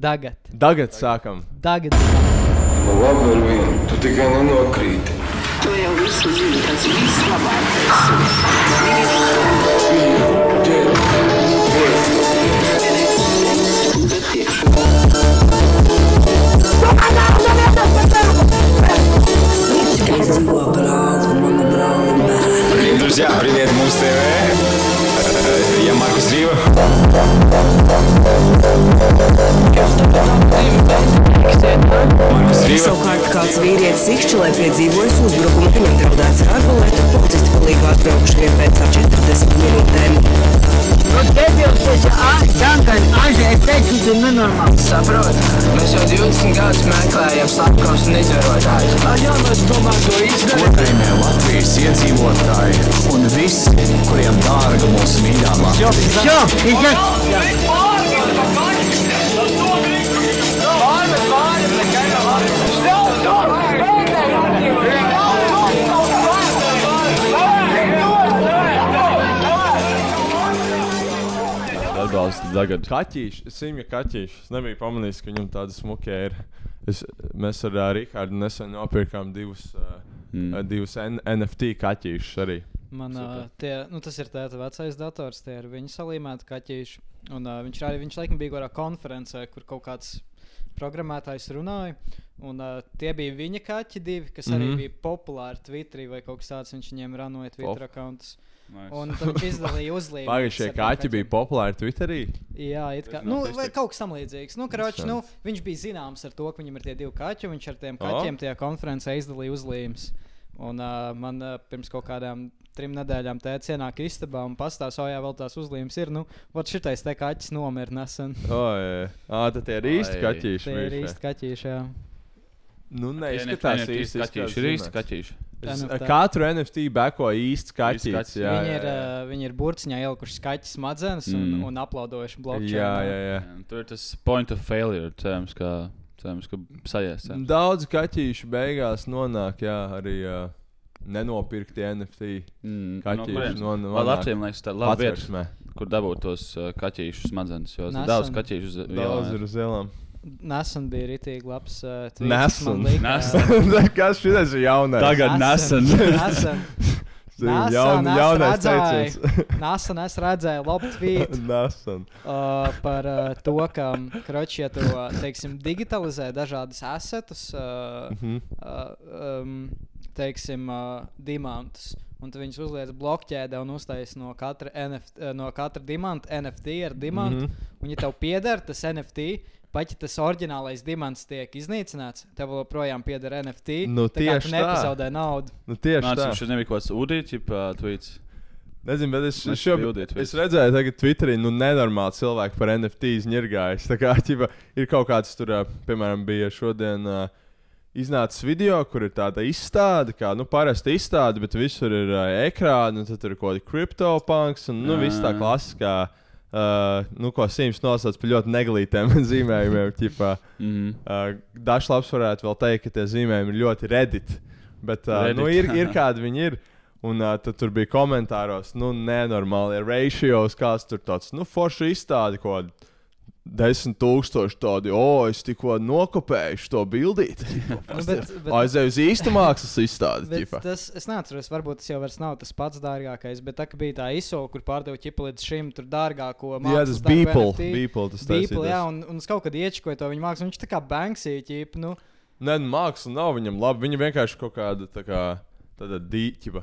Tagad. Tagad sākam. Tagad. Nu, labi ar vienu, tu tikai nenokrīti. To jau visu zinu, tas viss labākais. Друзья! Привет, Муз ТВ! Э, Я Маркус Рива. Маркус Рива. Kāds vīrietis izšķilē piedzīvojis uzbrukumu, viņam draudēts ar arbalētu, policisti palīgā atbraukuši vien pēc ap 40 minūtēm. Saprotu, mēs jau 20 gadus meklējam slepkavus un izvarotājus. Jā, mēs tomēr to izdarām. Godējumie Latvijas iedzīvotāji un visi, kuriem dārga mūsu mīļā Latvija. Atbalsta tagad. Kaķīši, es zinu, ka kaķīši. Es nebiju pamanījis, ka viņam tāda smuka ir. Es, mēs ar uh, Rīgārdu nesen nopirkām divus, uh, Mm. mm. divus N NFT kaķīšus arī. Man, uh, tie, nu, tas ir tāds vecais dators, tie ir viņa salīmēti kaķīši. Un, uh, viņš arī viņš laikam bija kādā konferencē, kur kaut kāds programmētājs runāja. Un, uh, tie bija viņa kaķi, divi, kas arī Mhm. bija populāri Twitterī vai kaut kas tāds. Viņš viņiem ranoja Twitter Pop. akkontus. Nice. Un viņš izdalīja uzlīmes. Pagājušie kaķi bija populāri Twitterī. Jā, it kā, nu, kaut kas tamlīdzīgs. Nu, karoči, nu, viņš bija zināms ar to, ka viņam ir tie divi kaķi. un Viņš ar tiem kaķiem tajā konferencē izdalīja uzlīmes. Un uh, man uh, pirms kaut kādām trim nedēļām tēvs ienāk istabā un pastāsta, o jā, vēl tās uzlīmes ir. Nu, vat šitais te kaķis nomira nesen. O, jā, ah, tad tie ir īsti kaķīši. Tie ir īsti kaķīši, jā. Nu, neizskatās īsti. kaķīši. Ir īsti kaķīši. Es, NFT. katru NFT beko īsts kaķis. kaķis. Jā, Viņi jā, ir, jā. uh, viņi ir burciņā ielikuši skaķis smadzenes un, Mm. un aplaudojuši bloķi. jā, jā, jā. Jā, Tur ir tas point of failure. Cerams, ka, cerams, ka sajies. cerams. Daudz kaķīšu beigās nonāk, jā, arī uh, nenopirkti NFT. Mm, Kaķīši no- no- Vai Latvijam liekas, tā ir laba vieta, kur dabūt tos uh, kaķīšu smadzenes. Jo Nesen. daudz kaķīšu uz Daudz ielām, ir uz ielām. Nesen bija rītīgi labs. Uh, Nesen. Nesen. Kas šis ir jaunais? Tagad nesen. nesen. Nesen Jaun, jaunais teiciens. Nesen es redzēju labu tvītu Nesen. uh, par uh, to, ka kroči, ja tu teiksim, digitalizē dažādus assetus, uh, Mhm. uh, um, teiksim, uh, diamantus. Un tu viņus uzliec blokķēdē un uztaisīji no katra, NFT, no katra dimanta NFT ar diamantu. Mm. -hmm. Un, ja tev pieder tas NFT, pat ja tas oriģinālais dimants tiek iznīcināts, tev joprojām pieder NFT. Nu, tā kā tu tieši tā. nepazaudē naudu. Nu, tieši Nāc, tā. viņš nebija kaut kāds tweets. Nezinu, bet es, es, bildīt es redzēju, ka Twitterī nu, nenormāli cilvēki par NFT ņirgājas. Tā kā ķipa, ir kaut kāds tur, piemēram, bija šodien uh, iznācis video, kur ir tāda izstāde, kā nu, parasta izstāde, bet visur ir uh, ekrāni, un tad tur ir kaut kāda kriptopunks un nu, viss tā klasiskā. Uh, nu, ko Sims nosauc par ļoti neglītiem zīmējumiem. Ķipā, Mm. uh, Dažs labs varētu vēl teikt, ka tie zīmējumi ir ļoti redīti. Bet uh, Reddit. nu, ir, ir kādi viņi ir. Un uh, tad tur bija komentāros, nu, nenormāli ratios, kāds tur tāds, nu, forši izstādi, ko desmit tūkstoši tādi, o, es tikko nokopēju to bildīti. Nu, Aizēju uz īstu mākslas izstādi. Tas, es neatceros, varbūt tas jau vairs nav tas pats dārgākais, bet tā bija tā izsola, kur pārdeva ķipa līdz šim tur dārgāko Jā, mākslas tas darbu Beeple. Beeple jā, un, un es kaut kad iečkoju to viņa mākslu, viņš tā kā Banksī, ķipa, nu, Nē, nu, māksla nav viņam laba. Viņa vienkārši kaut kāda tā kā tāda dīķa.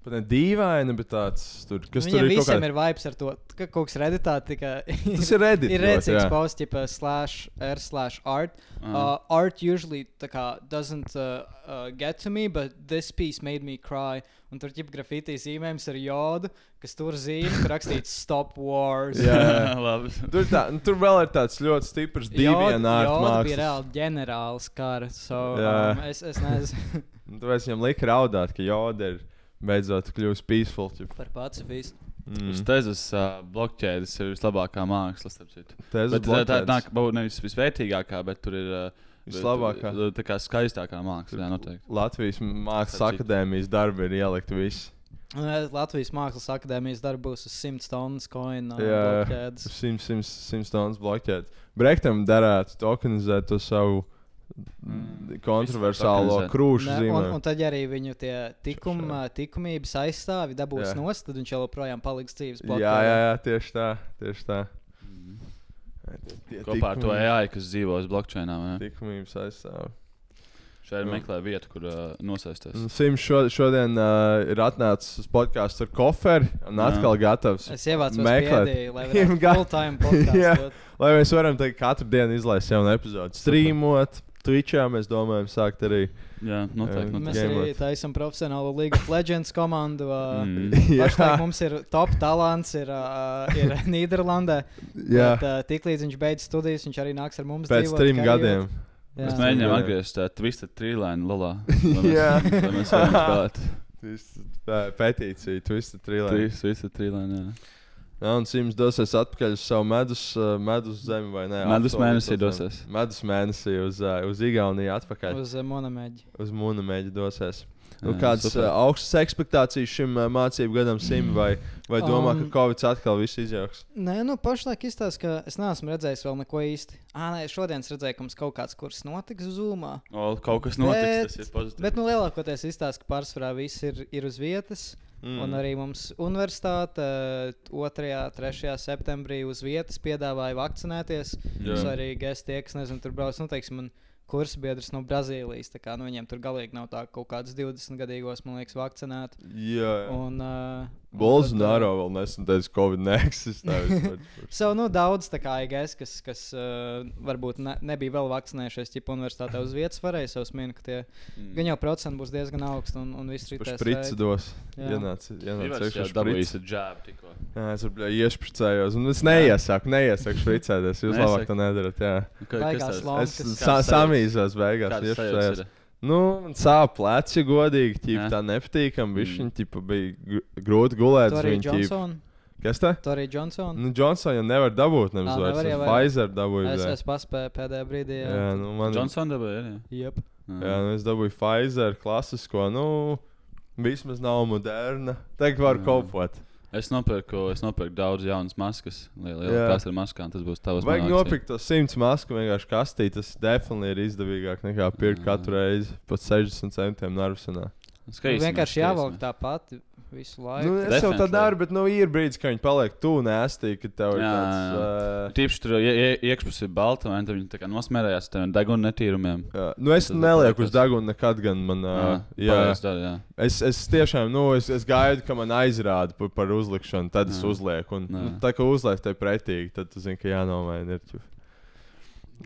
Pat ne dīvaina, bet tāds tur, kas tur viņiem ir. kaut visiem kāda- ir vibes ar to, ka kaut kas reditā tikai. Tas ir Reddit Ir jā. posts, tipa slash r slash art. Uh, Aha. art usually kā doesn't uh, uh, get to me, but this piece made me cry. Un tur ķip grafitī zīmējums ar jodu, kas tur zīmē, kur rakstīts stop wars. Jā, jā. Labi. Tur, tā, nu, tur vēl ir tāds ļoti stiprs Joda- ārstu Joda bija reāli ģenerālis kara. So, Jā. um, es, es nezinu Nu, Tāpēc viņam lika raudāt, ka Joda ir beidzot kļuvusi peaceful. ķip. par pacifistu. Uz Mm. tezes uh, blokķēdes ir vislabākā māksla. Tezes Bet tā, tā nāk, varbūt nevis visvērtīgākā, bet tur ir uh, Vislabākā. bet, Tā kā skaistākā māksla, jā, noteikti. Latvijas Mākslas akadēmijas darbi ir ielikt visi. Uh, Latvijas Mākslas akadēmijas darbos uz 100 tonnas koinu. Jā, blokēdas. 100, 100, 100 stundas bloķēt. Brektam derētu tokenizēt to savu Mm. Kontroversālo tokenizēt. krūšu Ne, un, zīmē. un tad, ja arī viņu tie tikuma, tikumības aizstāvi dabūs Jā. nost, tad viņš joprojām paliks dzīves Jā, jā, jā, tieši tā. Tieši tā. Tie Kopā ar to AI, kas dzīvo uz blockchainā. vai ne? Tikumības aizstāv. Šeit Jā. meklē vietu, kur uh, nosaisties. Sims šo, šodien uh, ir atnācis uz podkāstu ar koferi un Jā. atkal gatavs. Es ievācu spiedīju, lai varētu full-time podcastu Jā. dot. Lai mēs varam teikt, katru dienu izlaist jaunu epizodu. Streamot, Twitchā mēs domājam, sākt arī. Jā, noteikti. Jā. Mēs arī taisām profesionālu League of Legends komandu. Uh, Mm. Pašlaik mums ir top talants, ir, uh, ir Nīderlandē. Jā, Bet, uh, tiklīdz viņš beidz studijas, viņš arī nāks ar mums. pēc dzīvot, trim gadiem. Mēs Jā. mēģinām Jā. atgriezties tādā twisted trīlēna lolā. Jā. Mēs varam spēlēt. Tā petīcija, Twisted Trilē. Trīs, twisted trīlēna. jā. Jā, un Sims dosies atpakaļ uz savu medus, uh, medus zemi vai ne? Medus Absolūti mēnesī dosies. Medus mēnesī uz, uh, uz Igauniju atpakaļ. Uz, uh, Monameģi. uz Mūna mēģi dosies. Nu, kādas uh, augstas expectācijas šim uh, mācību gadam Sim vai, vai domā, Um, ka Covid atkal viss izjauks? Nē, nu pašlaik izstāsta, ka es neesmu redzējis vēl neko īsti. Ah, nē, šodien es redzēju, ka mums kaut kāds kurs notiks Zumā. O, kaut kas notiks, Bet- tas ir pozitīvi. Bet nu, lielākoties izstāsta, ka pārsvarā viss ir, ir uz vietas. Mm. Un arī mums universitāte eh, 2. un 3. septembrī uz vietas piedāvāja vakcinēties. Es arī gēstu tie, kas nezinu, tur brauc. Nu, teiksim, man kursbiedrs no Brazīlijas. tā Kā, nu, viņiem tur galīgi nav tā, ka kaut kāds 20 gadīgos, man liekas, vakcinēt. Jā, jā. Un, uh, Bolsonaro vēl nesen teica, ka Covid neeksistē. Savu nu, daudz, tā kā IGS, kas, kas uh, varbūt ne, nebija vēl vakcinējušies, ja universitātē uz vietas varēja savus minēt, ka tie Mm. gan jau procenti būs diezgan augsti un, un viss Par ritēs. sprici dos. Jā. Ienāca ienāca iekšā dabūjis ar džēbu tikko. Jā, es tur iešpricējos. Un es neiesaku, neiesaku špricēties. Jūs labāk to nedarat. Jā. Nu, Baigās kas tas-. Es Kāds samīzos beigās. Ir? Nu, man sāp pleci, godīgi. Ķip, tā nepatīkami. Viņš mm. bija gr- grūti gulēt. Tur arī. Johnson. Kas tā? Tur arī Johnson. Nu, Johnson jau nevar dabūt. Nemaz Ā, vairs. nevar Pfizer dabūju. Es, es paspēju pēdējā brīdī. Jā, Jā, nu man. Johnson dabūja, jā. Jep. Jā, nu es dabūju Pfizer klasisko. Nu, vismaz nav moderna. Tagad var Jā. kopot. Es nopirku, es nopirku daudz jaunas maskas. Klasa ar maskām, tas būs tavs. Vajag nopirkt to simts masku vienkārši kastīt. Tas definitīvi ir izdevīgāk nekā pirkt katru reizi pat 60 centiem narvsenā. Skaismi, Vienkārši jāvelk tāpat visu laiku. Nu, es jau tā Definitely. daru, bet nu, ir brīdis, kad viņi paliek tuvu nēstī, kad tev ir Jā, tāds. jā. Uh, Tīpaši tur ie- ie- iekšpus ir balta? Tad viņi tā kā nosmērējās ar tādiem deguna netīrumiem. jā. Nu, es Tas nelieku ir uz deguna nekad, gan man. Uh, jā, pareizi dara, jā. es, es tiešām, nu, es, es gaidu, ka man aizrāda par, par uzlikšanu, tad es Jā. uzlieku. Un, Jā. nu, tā kā uzliek tai pretīgi, tad tu zini, ka jānomaina. Ir.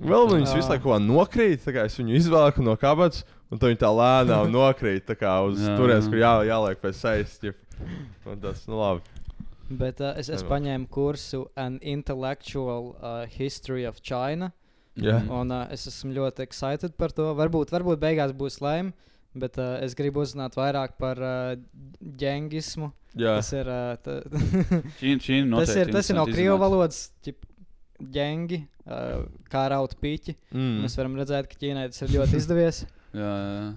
Vēl viņas Jā. visu laiku nokrīt, tā kā es viņu izvelku no kabatas, un tad viņi tā lēnām nokrīt tā kā uz Jā, turienes, kur jā, jāliek pēc sejas. ķip. Un Tas, nu, labi. Bet uh, es, es paņēmu kursu An Intellectual uh, History of China. Mhm. Un uh, es esmu ļoti excited par to. Varbūt, varbūt beigās būs lēma, bet uh, es gribu uzzināt vairāk par uh, ģengismu. Jā. Tas ir, uh, ta, Ķīna, Ķīna tas ir, tas ir no krievu valodas. Ģip, ģengi, uh, kā raut piķi. Mm. Mēs varam redzēt, ka Ķīnai tas ir ļoti izdevies. Jā, jā, jā.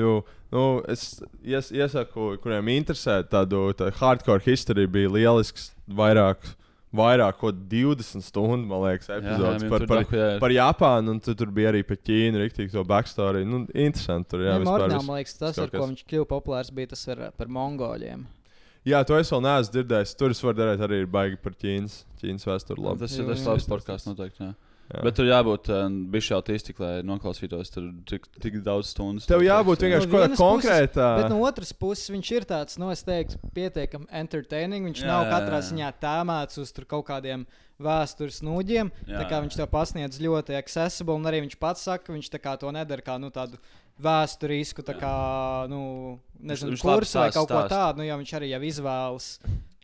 Jo, nu, es ies, iesaku, kuriem interesē tādu tā hardcore historiju, bija lielisks. Vairāk, vairāk kaut 20 stundu, man liekas, epizodes viņam par, tur par, dokumentē- par Japānu. Un tu, tur bija arī par Ķīnu, rīktīgi to backstory. Nu, interesanti. Tur, jā, Jā, vispār Mornā, viss- man liekas, tas, ar ko viņš kļuva populārs, bija tas ar, par mongoļiem. jā, to es vēl neesmu dzirdējis. Tur es varu darīt arī baigi par Ķīnas, Ķīnas vēsturi. labi. Tas ir Jā, tas jā. labs podkāsts noteikti. Jā. Jā. Bet tur jābūt um, bišķi autistikam, lai noklausītos tur tik, tik daudz stundu. Tev jābūt vienkārši No kaut kādā konkrētā. Bet no otras puses, viņš ir tāds, nu, es teiktu, pietiekami entertaining. Viņš Jā, nav jā, katrā ziņā tēmēts uz tur kaut kādiem vēstures nūģiem. Jā, Tā kā viņš to pasniedz ļoti accessible, un arī viņš pats saka, ka viņš tā kā to nedara kā nu, tādu vēsturisku, tā kā, nu, nezinu, kursu vai kaut ko stāsta. tādu, nu, jo viņš arī jau izvēlas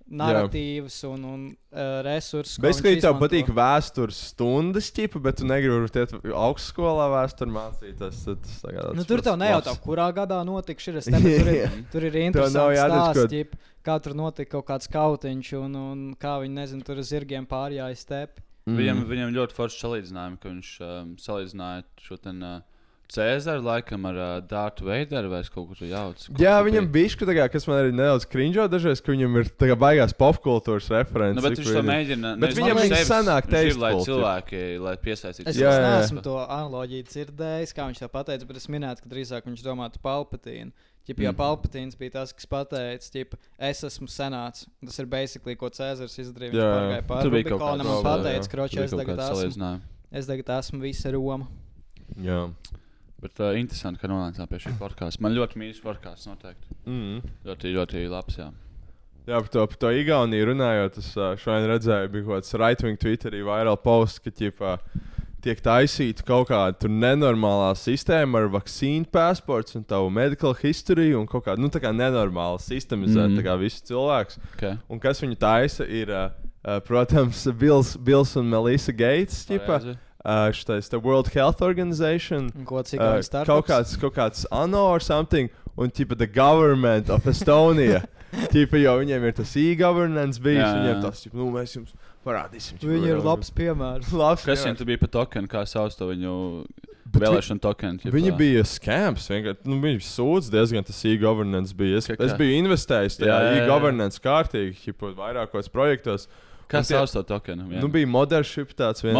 narratīvas un, un uh, resursus. viņš tev patīk vēstures stundas, ķipa, bet tu negribi iet augstskolā vēsturē mācīties. Tas, kā Nu, tur tev nejautā, kurā gadā notika šis. Tur ir, tur ir interesanti stāsts, ko- kā tur notika kaut kāds kautiņš un, un kā viņi, nezinu, tur zirgiem pārjāja stepi. Mm. Viņam, viņam ļoti forši salīdzinājumi, ka viņš um, salīdzināja šo ten, uh, Cēzara laikam ar uh, Dārtu Veideru vai es kaut kur jaucu. Jā, viņam bija šis, kas man arī nedaudz krinžo dažreiz, ka viņam ir tā kā baigās popkultūras referents. Nu, bet viņš to mēģina. Bet nevis viņam viņš sanāk ir, lai cilvēki, lai piesaistītu. Es jā. neesmu to analoģiju dzirdējis, kā viņš to pateica, bet es minēju, ka drīzāk viņš domātu Palpatīnu. Ķip, jo Mhm. Palpatīns bija tas, kas pateica, ka es esmu senāts. Tas ir basically, ko Cēzars izdarīja. Jā, Viņš pārgāja pāri kaut Rubikonam un pateica, ka es kaut tagad esmu, es tagad esmu visa Roma. Jā. Bet uh, interesanti, ka nonācām pie šī podkāsta. Man ļoti mīļš podkāsts noteikti. Mm. Ļoti, ļoti labs. Jā. Jā, par to, par to Igauniju runājot, es ā, šodien redzēju, bija kaut kāds right-wing Twitterī viral posts, ka ķipā, tiek taisīta kaut kāda nenormālā sistēma ar vakcīnu pasports un tavu medical history un kaut kāda nu, tā kā nenormāla sistemizēta mm. kā viss cilvēks. Okay. Un kas viņu taisa, ir, ā, ā, protams, Bills, Bills un Melissa Gates. Ķipa. Uh, šitais, the World Health Organization. Ko cik Uh, uh, kaut kāds, kaut kāds ANO or something, un tipa the government of Estonia. tipa jau viņiem ir tas e-governance bijis, Jā, jā. viņiem tas, tipa, nu mēs jums parādīsim. ķipa, Viņi ir labs piemērs. labs Kas jā. viņam bija par tokenu, kā sauc to viņu Bet vēlēšanu tokenu? Viņi bija skams. Nu, viņi sūdz diezgan tas e-governance bija. Es, es biju investējis tajā Jā, jā, jā. e-governance kārtīgi, ķipa, vairākos projektos. Kā Tie- sauc to tokenu? Nu, bija Mothership tāds viens.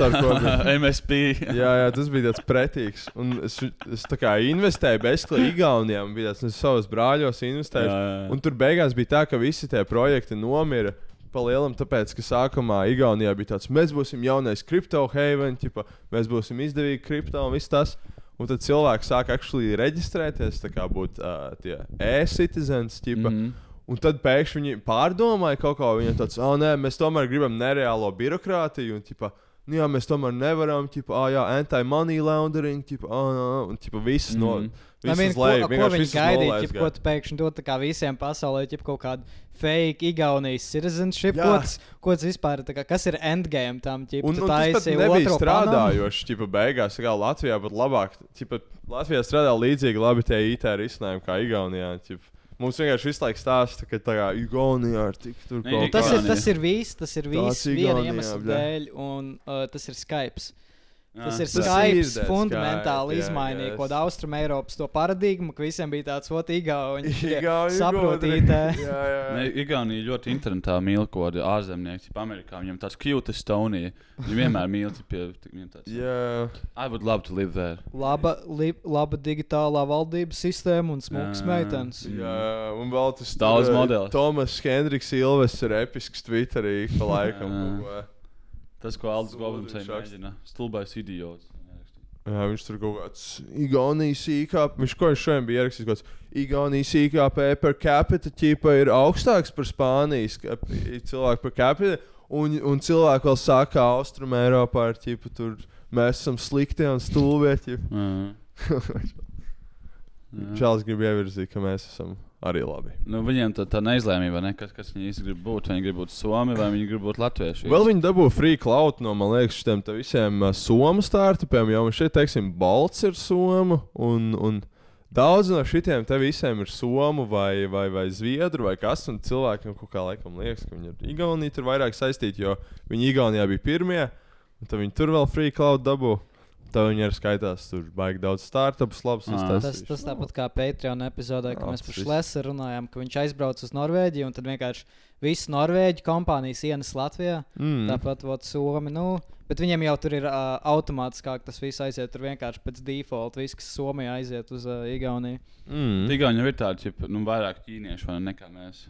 Caur ko bija- jā. MSP. jā, jā, tas bija tāds pretīgs. Un es, es tā kā investēju bezsklīgi Igaunijā. man Bija tāds, es savos brāļos investēju. Jā, jā. Un tur beigās bija tā, ka visi tie projekti nomira. Palielam, tāpēc, ka sākumā Igaunijā bija tāds, mēs būsim jaunais kripto haven, ķipa, mēs būsim izdevīgi kripto un viss tas. Un tad cilvēki sāk actually reģistrēties, tā kā būt uh, tie e-citizens. Mm -hmm. Un tad pēkšņi viņi pārdomāja kaut ko. Viņam tāds, ah, nē, mēs tomēr gribam nereālo birokrātiju. Un, ķipa, nu, jā, mēs tomēr nevaram, ķipa, ah, jā, anti-money laundering, ķipa, ah, ah, un ķipa, viss no. I Visas leju, ko vienkārši viņi gaidīja? Ķip, gāja. ko tu pēkšņi dod tā kā visiem pasaulē, ķip, kaut kādu fake Igaunijas citizenship? Ko tas, ko tas vispār ir? tā Kā, kas ir endgame tam? Ķip, Un, tu un tas nebija strādājoši. Čipa, beigās, kā Latvijā, bet labāk. Čipa, Latvijā strādā līdzīgi labi tie IT risinājumi kā Igaunijā. Čipa. Mums vienkārši visu laiku stāsta, ka tā kā Igaunijā ir tik tur kaut ir, Igaunija. tas ir viss, tas ir viss Tāds viena iemesla dēļ, un uh, tas ir Skype. Tas ir Tas ir Skype fundamentāli jā, izmainīja kaut kādu austrumu Eiropas to paradigmu, ka visiem bija tāds ot, Igauni. Igauni Saprot gudri. IT. Jā, jā, Ne, jā. Igaunija ļoti internetā mīl kaut kādu ārzemnieku, tipā Amerikā. Viņam tāds cute Estonija. Viņi vienmēr mīl, viņam tāds. Jā. I would love to live there. Laba, li, laba digitālā valdības sistēma un Jā. meitenes. Jā, un vēl tas Daudz eh, modelis. Tomas Hendriks Ilves ir episks Twitterī pa laikam. Tas, ko Aldis šaks. mēģina. Stulbais idiots. Jā, viņš tur kaut kāds Igaunijas IKP. Viņš ko šodien bija ierakstījis? Kaut kāds Igaunijas IKP per capita ķīpa ir augstāks par Spānijas cilvēku per capita. Un, un cilvēki vēl saka, ka Austrum Eiropā ir ķīpa tur. Mēs esam slikti un stulbi. Jā. Jā. Čāls grib ievirzīt, ka mēs esam arī labi. Nu, viņiem tā, tā neizlēmība, ne? kas, kas viņi īsti grib būt. Viņi grib būt Somi vai viņi grib būt Latvieši. Vēl viņi dabū free cloud no, man liekas, šiem visiem uh, somu startupiem. Jau šeit, teiksim, Balts ir soma. Un, un daudz no šitiem te visiem ir somu vai, vai, vai zviedru vai kas. Un cilvēkiem kaut kā laikam liekas, ka viņi ir Igaunija tur vairāk saistīti, jo viņi Igaunijā bija pirmie. Un tad viņi tur vēl free cloud dabū. Tad viņi arī skaitās, tur baigi daudz startupus, labus Ā. Tas, tas tāpat kā Patreon epizodē, kad mēs par. Šlesu runājām, ka viņš aizbrauc uz Norvēģiju un tad vienkārši visas Norvēģiju kompānijas ienes Latvijā. Mm. Tāpat vot Somi. Nu, bet viņiem jau tur ir uh, automātiskāk tas viss aiziet. Tur vienkārši pēc default viss, kas Somijā aiziet uz uh, Igauniju. Mm. Tikai viņi ir tādi, ķip, nu, vairāk ķīnieši vai ne, nekā mēs.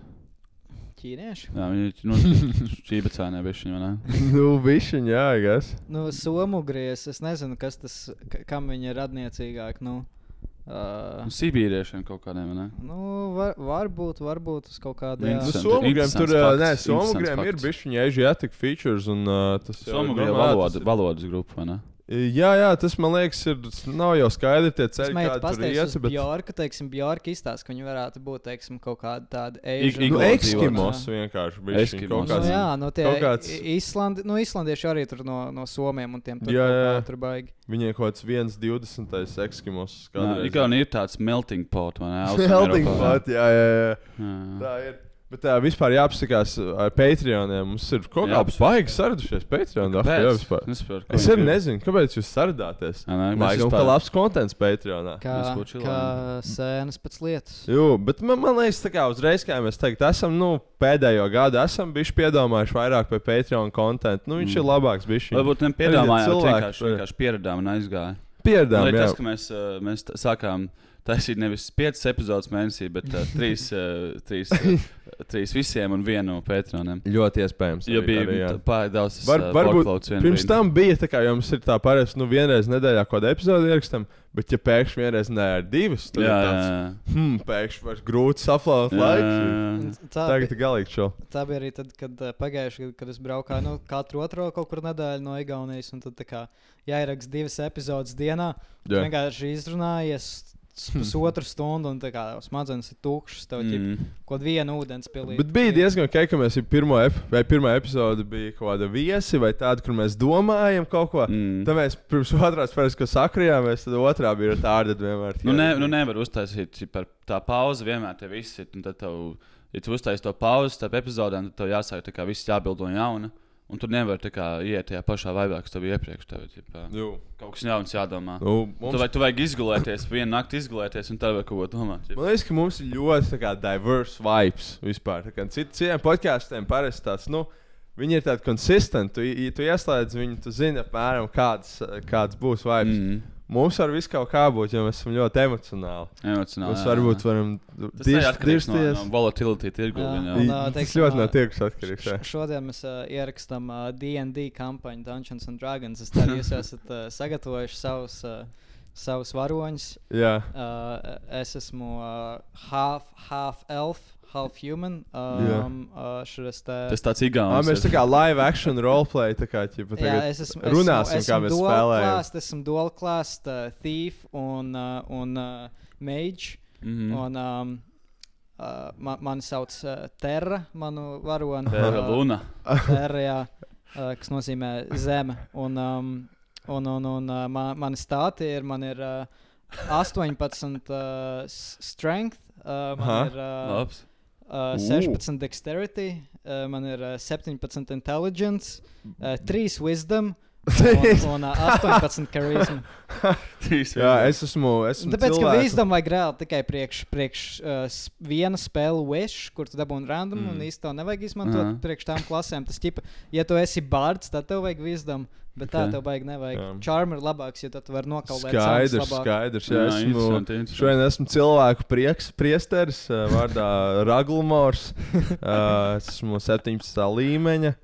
Ķīnieši. Jā, viņi nu, čībacēnē bišķiņi, vai ne? nu, višķiņ, jā, gas. Nu, Somu gries, es nezinu, kas tas, ka- kam viņi ir radniecīgāk. Nu, uh, Nu, Sibīriešiem kaut kādiem, vai ne? nu, var, varbūt, varbūt uz kaut kādu. Nu, Somugriem tur, fakts, nē, Somugriem ir fakts. bišķiņi Asiatic features un uh, tas jau ir Somogrija domāts, valoda, tas ir- valodas grupa, vai ne? Jā, jā, tas man liekas, ir. Nav jau skaidri tie ceļi, tur pateikt, iet. bet. Bjorka, teiksim, Bjorka izstāsta, ka viņi varētu būt, teiksim, kaut kāda tāda Ik- Nu, Iglo Eskimos vienkārši bija Eskimos. kaut Nu, kāds. jā, no tie kāds- Islandi, nu, islandieši arī tur no, no somiem un tiem tur, Jā, jā. tur baigi. Viņiem kaut kāds 1,20 Eskimos. Jā, ir tāds melting pot, vai ne? Melting pot, jā, jā, jā. jā. Tā ir. Bet tā vispār jāapsakās ar Patreoniem. Mums ir kaut kā Jāapsakās. baigi saradušies Patreon. dah, jā, vispār. Es arī nezinu, kāpēc jūs mēs Laikam, ka labs kontents Patreonā. Kā, kā sēnes pēc lietas. Jū, bet man, man liekas, tā kā uzreiz, kā mēs teikt, esam nu, pēdējo gadu, esam bijuši piedomājuši vairāk par Patreon kontentu. Nu, viņš mm. ir labāks. Bišķiņ. Varbūt nepiedāvājām, bet cilvēki, vienkārši, vienkārši pieradām un aizgāja. Pieredām, Man jā. liekas, ka mēs, uh, mēs sākām taisīt nevis 5 epizodes mēnesī, bet 3 trīs visiem un vienu Patreonam. Ļoti iespējams. Jo bija arī, pārāk daudz Var, uh, varbūt pirms tam bija tā, kā jums ir tā parasti, nu, vienreiz nedēļā kaut kāda epizode ierakstam, bet, ja pēkšņi vienreiz nē, ar divas, tad Jā, ir tāds, jā. hmm, pēkšņi vairs grūti saflāt Jā, laiku. Tagad ir galīgi šo. tā bija arī tad, kad uh, pagājušajā gadā, kad es braucu nu, katru otro kaut kur nedēļu no Igaunijas. un Tad tā kā jāieraksta divas epizodes dienā. Jā. vienkārši izrunājies pusotru stundu, un tā kā smadzenes ir tukšas. Tev mm. Mm. kaut viena ūdens pilī. Bet bija diezgan ok, ka mēs jau pirmo, ep vai pirmā epizode bija kaut kāda viesi vai tāda, kur mēs domājam kaut ko. Mm. Tad mēs pirms otrās spēles, ko sakrījāmies, tad otrā bija tāda vienmēr. Nu, ne, nu nevar uztaisīt par tā pauze, vienmēr te viss ir. un Tad, tev, ja tu uztaisīsi to pauzi starp epizodēm, tad tev jāsāk tā kā viss jābildo no jauna. Un tu nevari tā kā iet tajā pašā vaibā, kas tev bija iepriekš. Tev, Jū. kaut kas jauns jādomā. Nu, mums, vai, tu vajag izgulēties, vienu nakti izgulēties, un tad vēl kaut ko domāt. ķip. man liekas, ka mums ir ļoti kā, diverse vibes vispār. Cit- Citiem podkāstiem parasti tāds. Nu, Viņi ir tādi konsistenti. Tu, tu ieslēdz viņu, tu zini, apmēram, kāds, kāds būs vibes. Mm. Mm. Mums var viss kaut kā būt, jo mēs esam ļoti emocionāli. Emocionāli. Mēs jā, varbūt jā. varam Tas ir atkarīgs no, no volatility tirgu. Jā. gan jau. Un, I- ā, Tas ļoti no tirgus atkarīgs. jā. Šodien mēs uh, ierakstām uh, DD kampaņu Dungeons and Dragons. Es ceru, jūs esat uh, sagatavojuši savus, uh, savus varoņus. Jā, Uh, es esmu uh, half, half elf, half human. Um, uh, te, Tas tāds Ā, igauns. mēs tā kā live action roleplay. Tā kā, ķipa, Jā, tagad es esmu, runāsim, esmu, kā esmu mēs dual spēlējam. Class, esmu dual class, uh, thief un, uh, un uh, mage. Mm. Un, um, uh, man, mani sauc uh, Terra, manu varoni. Terra uh, Luna. Terra, jā, uh, kas nozīmē zeme. Un, um, un, un, un uh, man, mani stāti ir, man ir uh, 18 uh, strength, uh, man Aha. ir uh, Labs. Uh, 16 dexterity, uh, man ir uh, 17 intelligence, uh, 3 wisdom. Un, un uh, 18 charisma. Trīs Jā, es esmu. esmu Tāpēc, ka cilvēku- wisdom vajag reāli tikai priekš, priekš uh, viena spēle wish, kur tu dabūji random, mm. un Mm. īstenībā nevajag izmantot Aha. priekš tām klasēm. Tas, ķipa, ja tu esi bards, tad tev vajag wisdom. Bet tā Ok. tev vajag nevajag. Jā. Charm ir labāks, jo tad tu vari nokaulēt. Skaidrs, skaidrs. Jā, Jā, esmu, interesanti, šodien esmu cilvēku prieks, priesteris, vārdā Es esmu 17. līmeņa.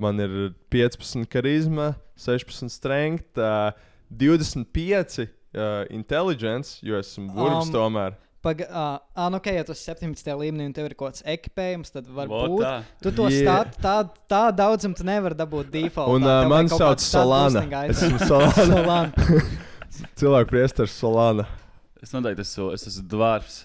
Man ir 15 charisma, 16 strength, ā, 25 ā, intelligence, jo esmu burbuļs Um, tomēr. Paga, uh, ah, nu, okay, ja tu esi 17. līmenī un tev ir kaut kāds ekipējums, tad varbūt tā. tu to Yeah. stāstu. Tā, tā daudzam tu nevari dabūt default. Un uh, man sauc Solana. Es esmu Solana. Solana. Cilvēku priesteris Solana. Es noteikti esmu, es esmu dvārfs.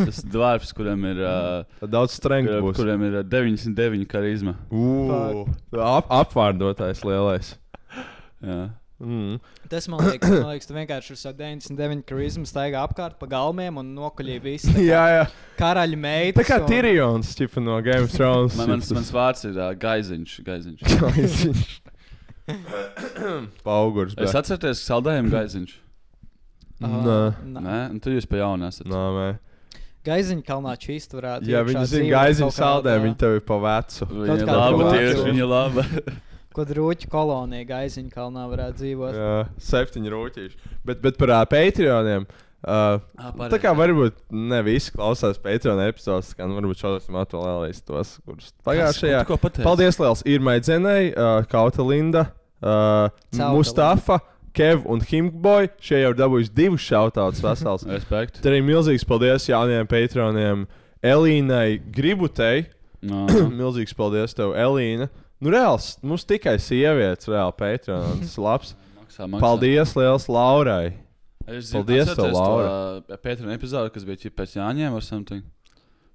Tas ir dvārfs, kuram ir, uh, Daudz strength kuram, būs. kuram ir uh, 99 karizma. Ū, ap, apvārdotājs lielais. Jā. Mm. Tas man liekas, man liekas, tu vienkārši ar savu 99 charismu staigā apkārt pa galmiem un nokuļīji visu. Jā, jā. Karaļa meita. Tā kā Tyrions ķipa, no Game of Thrones. Man, mans, mans vārds ir uh, Gaiziņš. Gaiziņš. Paugurs. Es atceros, ka saldējām Gaiziņš. Nē. Nē, un tu jūs pa jaunu esat. Nē, nē. Gaiziņa kalnā čīst varētu. Jā, viņi zina, kādā- saldē, viņi tev ir pa vecu. Viņa laba, tieši viņa ir laba. Ko drūķu kolonija Gaiziņa kalnā varētu dzīvot. Jā, septiņi rūtīši. Bet, bet par uh, Patreoniem. Uh, Ah, tā kā varbūt ne visi klausās Patreon epizodus, kā nu, varbūt šodien atvēlēs tos, kurus pagājušajā. Paldies liels Irmai Dzenei, uh, Kauta Linda, uh, Cauta Mustafa, Kev un Himkboy. Šie jau ir dabūjuši divus šautautus vesels. Respekt. Tad arī milzīgs paldies jaunajiem Patreoniem Elīnai Gributei. No. Milzīgs paldies tev, Elīna. Nu, reāls, mums tikai sievietes, reāli Patreon. Tas ir labs. Maksā, maksā. Paldies liels Laurai. Es zinu, Paldies tev, Laura. uh, Pētera epizode, kas bija pēc Jāņiem vai something.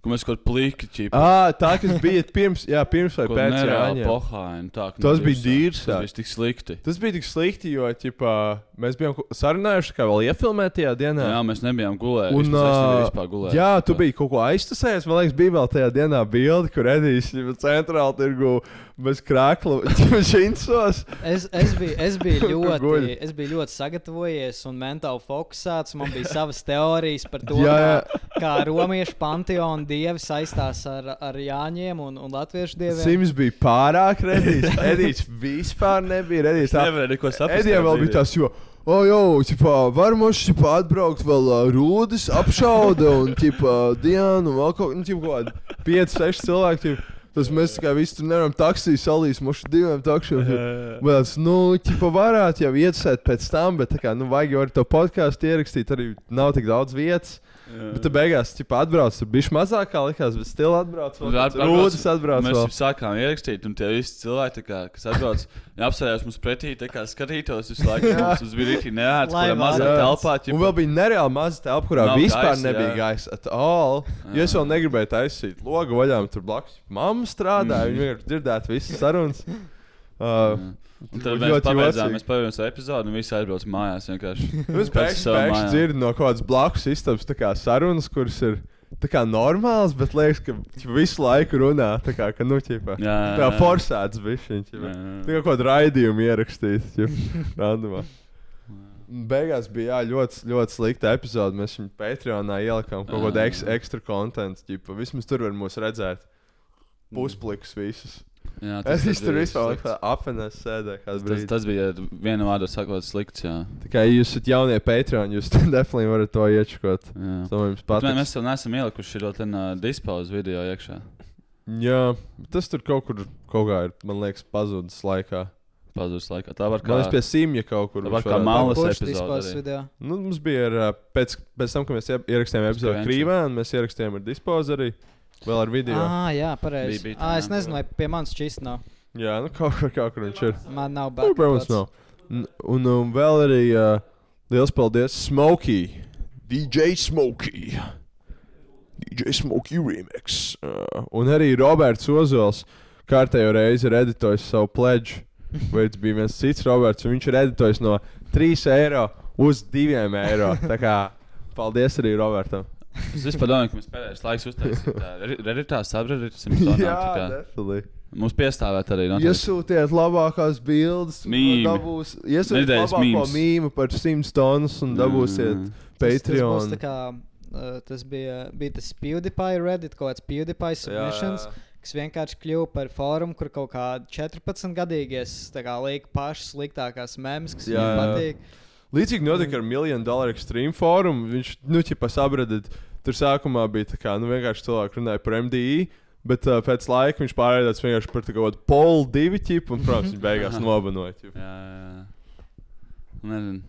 Kur mēs kaut kā plīki ķīpām. Ah, tā, kas bija pirms, jā, pirms vai pēc Jāņem. Jāņa. Pohāini, tā, Tas bija dīrs. Tas bija tik slikti. Tas bija tik slikti, jo ķipā, mēs bijām ko- sarunājuši, kā vēl iefilmēt tajā dienā. Jā, mēs nebijām gulējuši. Un, vispār gulējis. jā, tu biji kaut ko aiztasējies. Man liekas, bija vēl tajā dienā bilde, kur Edijs centrāli tirgu bez krākla džinsos. Es, es, biju, es, biju ļoti, es biju ļoti sagatavojies un mentāli fokusēts. Man bija savas teorijas par to, Jā, jā. kā, kā romiešu panteona dievi saistās ar, ar Jāņiem un, un latviešu dieviem. Sims bija pārāk redzīgs. Edijs vispār nebija redzīgs. Tā- nevarēju neko saprast Edijam vēl bija tas, jo. O, jau, ķipā, var mums šeit atbraukt vēl uh, rūdas, apšauda un, ķipā, Diana un vēl kaut, nu, ķipā, kaut kādi 5, 6 cilvēki. Ķip, tas mēs tā kā visi tur nevaram taksiju salīs, mums ir diviem takšiem. Bet, nu, ķipā, varētu jau iesēt pēc tam, bet, tā kā, nu, vajag jau ar to podkāstu ierakstīt, arī nav tik daudz vietas. Bet tu beigās, atbrauc, tur bija mazāk kā likās, bet stila atbrauc. Rūdas atbrauc. Mēs jau sākām ierakstīt, un tie visi cilvēki, kā, kas atbrauc, apsēdās mums pretī, kā skatītos visu laiku. Mums tas bija rītīgi neērts, kurā mazā telpā. Un vēl bija nereāli maza telpa, kurā Nav vispār gaisa, nebija jā. gaisa. At all. Jo es vēl negribēju taisīt logu vaļā, un tur blakus mamma strādāja. Viņa vienkārši dzirdētu visas sarunas. Uh, Un tad mēs pabeidzām, mēs pabeidzām epizodi, un visi aizbrauc mājās. Es pēkšņi dzirdu no kaut kādas blakus istabas kā sarunas, kuras ir tā kā normāls, bet liekas, ka visu laiku runā. Tā kā, ka, nu, ķipa, Jā, jā, tā forsēts jā. Tā kā kaut kādu raidījumu ierakstīt. Randumā. Beigās bija jā, ļoti, ļoti slikta epizode. Mēs viņu Patreonā ielikām kaut kādu Jā. eks, ekstra kontekstu. Vismaz tur var mūs redzēt. Pusplikus visus. Jā, Es tas tur bija vispār apvienojos sēdē. Tas, tas bija viena vārda sakot slikts, jā. Tā kā jūs esat jaunie Patreon, jūs definitīvi varat to mē- patīk. Mēs vēl neesam ielikuši šo uh, dispauzu video iekšā. Jā, tas tur kaut kur kaut kā ir, man liekas, pazudis laikā. Pazudus laikā. Tā var kā, pie simja kaut kur. Tā var kā malas epizode? Nu, mums bija ar, pēc, pēc tam, kad mēs ie- ierakstījām epizodi. Krīvā, un mēs ierakstījām ar dispozu arī. Vēl ar video. Ah, jā, pareizi. Bija- bija tā, Ah, es jā. nezinu, vai pie manis šis nav. Jā, nu kaut kur, kaut kur viņš ir. Man nav Nu, protams, backups. nav. Un, un, un vēl arī uh, liels paldies Smokey. DJ Smokey. DJ Smokey remix. Uh, un arī Roberts Ozols kārtējo reizi ir editojis savu pledžu. Vai tas bija viens cits Roberts, un viņš ir editojis no 3 eiro uz 2 eiro. Tā kā paldies arī Robertam. Es domāju, ka mēs pēdējais laiks uztaisījām. Redditā, subredditā. definitely. Mums piestāvēt arī. noteikti. Iesūtiet labākās bildes. Dabūs, iesūtiet Nedēļas labāko mīmes. mīmu par 100 tonnas un dabūsiet Mm. Tas, tas, Patreon. tā kā, uh, tas bija, bija tas PewDiePie Reddit, kaut kāds PewDiePie submissions, kas vienkārši kļuva par fórumu, kur kaut kādi 14 gadīgies liek pašas sliktākās memes, kas Jā, viņiem jā. Līdzīgi notika ar Million Dollar Extreme Forum. Viņš, nu, ķipa sabradīt, tur sākumā bija tā kā, nu, vienkārši cilvēki runāja par MDI. Bet uh, pēc laika viņš pārējās vienkārši par tādu polu divu ķipu, un, protams, viņš beigās nobanoja. ķipa. Jā, jā. Nezinu.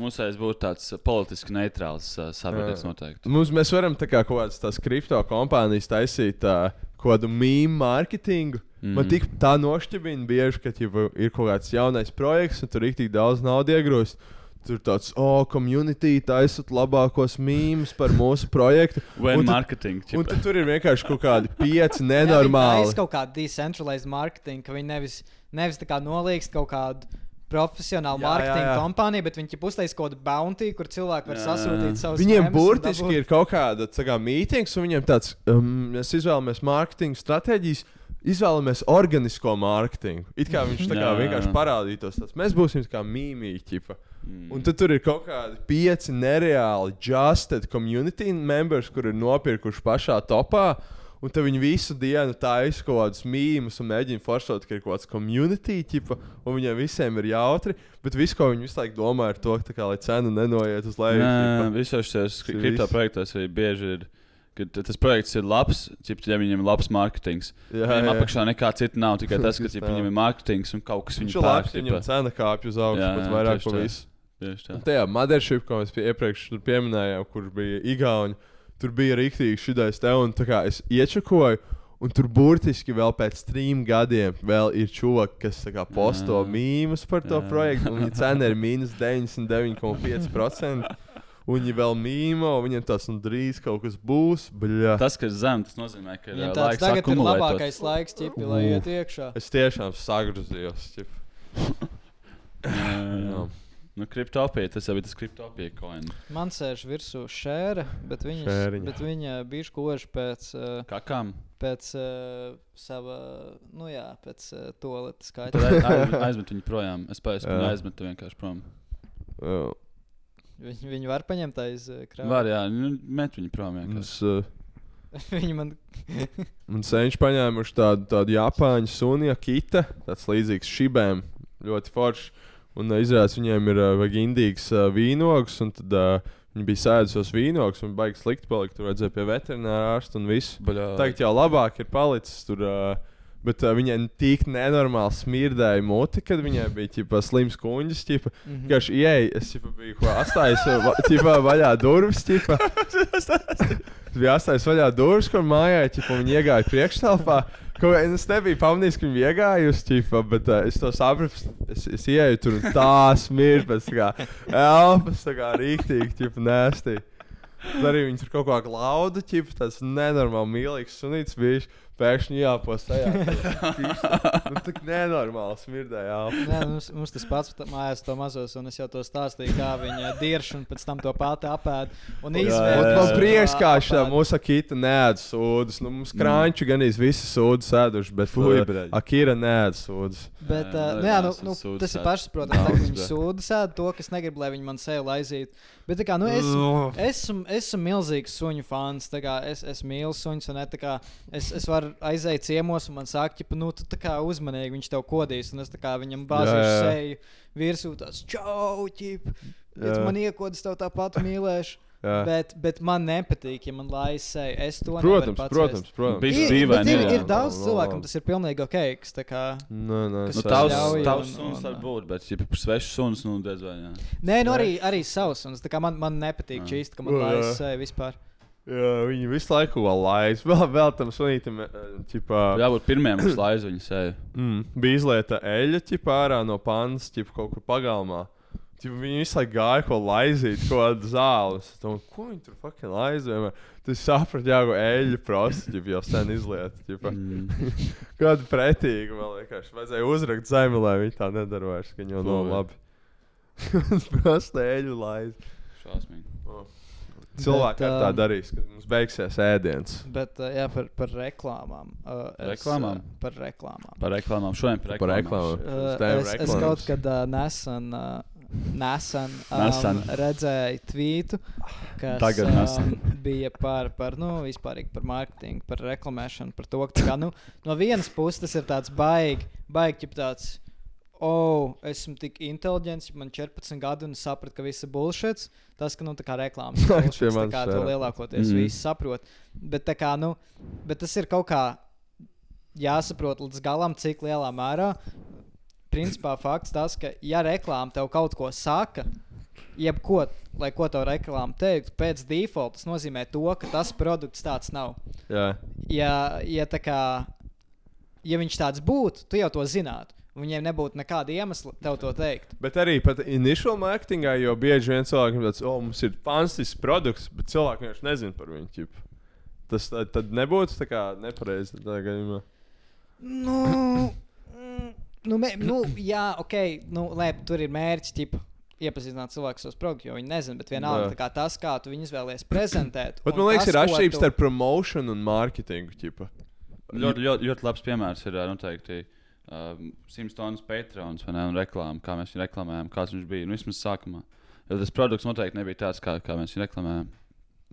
Mums vajag būt tāds uh, politiski neitrāls uh, sabiedrības noteikti. Mums, mēs varam tā kā kaut kādas tās kripto kompānijas taisīt uh, kaut kādu mīmīmu mārketingu. Mm. Man tik tā nošķibina bieži, ka ķipa, ir kaut kāds jaunais projekts, un tur ir tik daudz naudas iegrūst. Tur tāds, oh, community taisot labākos mīmīmus par mūsu projektu. Un tad- marketing. Un čipa. tad tur ir vienkārši kaut kādi pieci Tas nenormāli. ir kaut kāda decentralized marketing, ka viņi nevis, nevis tā kā nolīgst kaut kādu marketinga jā. kompāniju, bet viņi uztaisīs kaut kādu bounty, kur cilvēki var sasūtīt savus Viņiem memes un burtiski ir kaut kāda kā mītings, un viņiem tāds, um, mēs izvēlamies mārketinga stratēģijas. Izvēlamies organisko mārketingu. It kā viņš tā kā Jā, vienkārši parādītos. Tas. Mēs būsim kā mīmīķi. Mm. Un tad tur ir kaut kādi pieci nereāli justed community members, kur ir nopirkuši pašā topā. Un tad viņi visu dienu taisa kaut kādus mīmīmus un mēģina forsot, ka ir kaut kāds community, ķipa, un viņiem visiem ir jautri. Bet viss, ko viņi visu laiku domā, ir to, kā, lai cena nenoiet uz leju. Nē, visos šajos kripto projektos arī bieži ir. Kad tas projekts ir labs, cip, ja viņam ir labs mārketings. Jā, Viņam jā. apakšā nekā cita nav, tikai tas, ka cip, viņam ir mārketings un kaut kas Viņš pērk. viņam cena kāpj uz augšu, Jā, jā, vairāk par visu. Tieši tā. Tajā Mothership, ko mēs pie, iepriekš pieminējām, kur bija Igauni, tur bija rīktīgi šis te, un tā kā es iečakoju. Un tur burtiski vēl pēc trim gadiem vēl ir čūska, kas kā, posto Jā. mīmīmus par to Jā. projektu. un Viņa cena ir mīnus 99,5%. Un viņi vēl mīmo, viņiem tas nu drīz kaut kas būs. Bļa. Tas, kas zem, tas nozīmē, ka ir Viņam tāds tagad ir labākais laiks, ķipi, lai iet iekšā. Es tiešām sagrozījos. Nu, kriptopija, tas jau ir tas kriptopija coin. Man sēž virsū šēra, bet, viņas, Šēriņa. bet viņa bija koža pēc, uh, Kakām. pēc uh, sava, nu jā, pēc uh, toaletes Tad skaita. aiz- aiz- aizmet viņu projām. Es pēc tam aizmetu vienkārši prom. Jā. Viņi, viņi var paņemt aiz uh, krāpšanas. Var, jā, nu, met viņu prom vienkārši. Mums, uh, viņi man Man senči paņēmuši tādu, tādu japāņu suni, akita, tāds līdzīgs šibēm, ļoti foršs. Un uh, izrādās, viņiem ir uh, vajag indīgs uh, vīnogs, un tad uh, viņi bija sēdusies vīnogs, un baigi slikti palika. Tur vajadzēja pie veterināra ārsta un viss. Tagad jau labāk ir palicis tur. Uh, Bet uh, viņai tik nenormāli smirdēja muti, kad viņai bija ķipa, slims kuņģis. Ķipa, Mhm. Kā šī ieeja, es ķipa, biju ko atstājis va, ķipa, vaļā durvis. Ķipa. Es biju atstājis vaļā durvis, kur mājā ķipa, viņi iegāja priekšstāvā. Ko, es nebiju pamanījis, ka viņi iegājusi, ķipa, bet uh, es to sapratu. Es, es ieeju tur un tā smird, pēc tā kā elpas, tā kā rīktīgi, ķipa, nēstī. Tad arī viņi tur kaut kā glauda, ķipa, tas nenormāli mīlīgs sunīts bija. Pēkšņi jāpostajā. nu, tā nenormāli smirdēja. Nē, mums, mums tas pats mājās to mazos, un es jau to stāstīju, kā viņa dirž un pēc tam to pati apēd. Un izvēlējās. man prieks, kā šā mūsu akīta nēd sūdzes. Nu, mums krāņķi gan iz visi sūdzes ēduši, bet Fui, bļaļ. Akīra nēd sūdzes. Bet, Jā, uh, nu, nu, jā, nu, es nu, esmu tas ir pašsaprotami, ka viņi sūdzas ēd to, kas negrib, lai viņi man seju laizītu. Bet, tā kā, nu, es, esmu, esmu milzīgs suņu fans. tā kā Es, es mīlu suņus, un ne, tā kā es, es varu aiziet ciemos, un man saka, ka, nu, tu tā kā uzmanīgi viņš tev kodīs, un es tā kā viņam jā. seju virsū, tas čau, ķip. Ja man iekodas, tev tāpat mīlēšu. Jā. Bet, bet man nepatīk, ja man laiž seju. Es to Protams, nevaru protams, protams. Bija Ir, dīvaini, bet ir, ir daudz cilvēku, tas ir pilnīgi ok. kas tā Kā, Nē, nē, Nu, es tavs, tavs un- suns var būt, bet, ja par svešu suns, nu, diez vai. Jā. Nē, nu arī, arī savs. Kā man, man nepatīk Jā. čīst, ka man seju vispār. Jā, viņi visu laiku vēl laiž. Vēl, vēl tam sunītam, eh, ķipā, Jābūt pirmajam, kas laiž viņu seju. mm, bija izlieta eļļa ķipā ārā no pannas, ķipā kaut kur pagalmā. Ķipa, viņi visu laiku gāja, ko laizīt, ko zāles. Es domāju, Ko viņi tur fucking vienmēr? Tas sapratu, ko eļļa ķipa, jau sen izlieta. Mm. Kāda pretīga man liekas. Vajadzēja uzrakt zemi, lai viņi tā nedara vairs. Ka viņi jau nav labi. Prasa eļļu laiž. Šausmīgi. Cilvēki Bet, tā um, darīs, kad mums beigsies ēdiens. Bet uh, jā, par, par reklāmām. Uh, es, Reklāmām? Uh, par reklāmām. Par reklāmām. Šodien par Par reklāmām. reklāmām. Uh, Tēma es, es reklāmas. kaut kad uh, nesen, uh, nesen, um, Nesen. redzēju tvītu, kas Tagad um, bija par, par, nu, vispārīgi par mārketingu, par reklamēšanu, par to, ka kā, nu, no vienas puses tas ir tāds baigi, baigi, tāds. Oh, esmu tik inteliģents, man ir 14 gadi un es sapratu, ka viss ir bullshit. Tas, ka nu, tā kā reklāmas tā kā to lielākoties mm. visi saprot. Bet, tā kā, nu, bet tas ir kaut kā jāsaprot līdz galam, cik lielā mērā. Principā fakts tas, ka, ja reklāma tev kaut ko saka, jebko, lai ko tev reklāma teiktu, pēc default tas nozīmē to, ka tas produkts tāds nav. Jā, Ja, ja, tā kā, ja viņš tāds būtu, tu jau to zinātu. Viņiem nebūtu nekāda iemesla tev to teikt. Bet arī pat initial marketingā, jo bieži vien cilvēkiem tāds, oh, mums ir fantastisks produkts, bet cilvēki vienkārši nezina par viņu. Ķip. Tas tad, tad nebūtu tā kā nepareizi. tādā gadījumā. Nu, mm, nu, mē, nu jā, ok, nu, lai tur ir mērķis. Ķipa. Iepazīstināt cilvēku ar savu produktu, jo viņi nezina, bet vienalga tā kā tas, kā tu viņus vēlaties prezentēt. Bet man liekas, tas, ir atšķirības tu- starp promotion un marketingu. Ķipa. Ļoti, ļoti, ļoti labs piemērs ir ā, noteikti uh, Simpsons Patrons vai ne, un reklāma, kā mēs viņu reklamējam, kāds viņš bija. Nu, vismaz sākumā. Jo tas produkts noteikti nebija tāds, kā, kā mēs viņu reklamējam.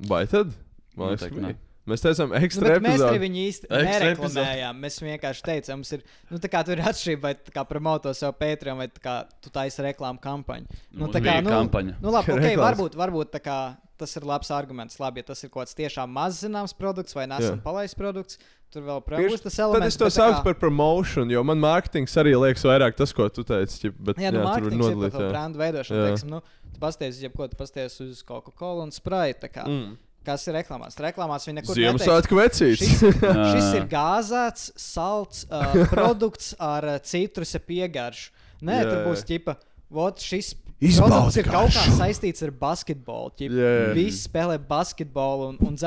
Vai tad? Man liekas, ka ne. Mēs teicām, Nu, ekstra bet mēs arī viņu īsti nereklamējām. Mēs vienkārši teicām, mums ir nu, tā kā tur ir atšķirība, vai tā kā promoto savu Patreon, vai tā kā tu taisi reklāmu kampaņu. Nu, tā kā nu, kampaņa. Nu, labi, okay, varbūt, varbūt tā kā, tas ir labs arguments. Labi, ja tas ir kaut kāds tiešām maz zināms produkts vai nesen palaists produkts, tur vēl protams tas Tad elements. es to saucu kā- par promotion, jo man mārketings arī liekas vairāk tas, ko tu teici. ķip, Bet, Jā, nu, jā, tur ir par nodalīt. to jā. brendu veidošanu. Jā. Teiksim, nu, tu pasties, ja ko tu pasties uz Coca-Cola un Sprite. Mm. Kas ir reklāmās? Reklāmās viņi nekur Ziemassvētku vecītis. Šis, šis ir gāzēts, salds uh, produkts ar uh, citrusa piegaršu. Nē, Jā, tur būs ķipa. Vot šis Produkts ir kaut kā saistīts ar basketbolu. Jā, jā. Visi spēlē basketbolu un, un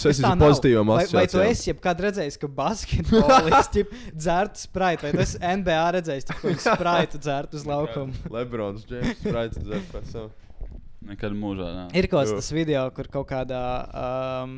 Tas saistīts tā ar nav. pozitīvām Vai, vai tu esi jebkad redzējis, ka basketbolists dzērtu spraitu, vai tu esi NBA redzējis, ka viņš spraitu dzērtu uz laukuma? Lebrons, Džeims, Spraits, dzer pēc sev. Nekad mūžā. nē. Ir kaut kas tas video, kur kaut kādā um,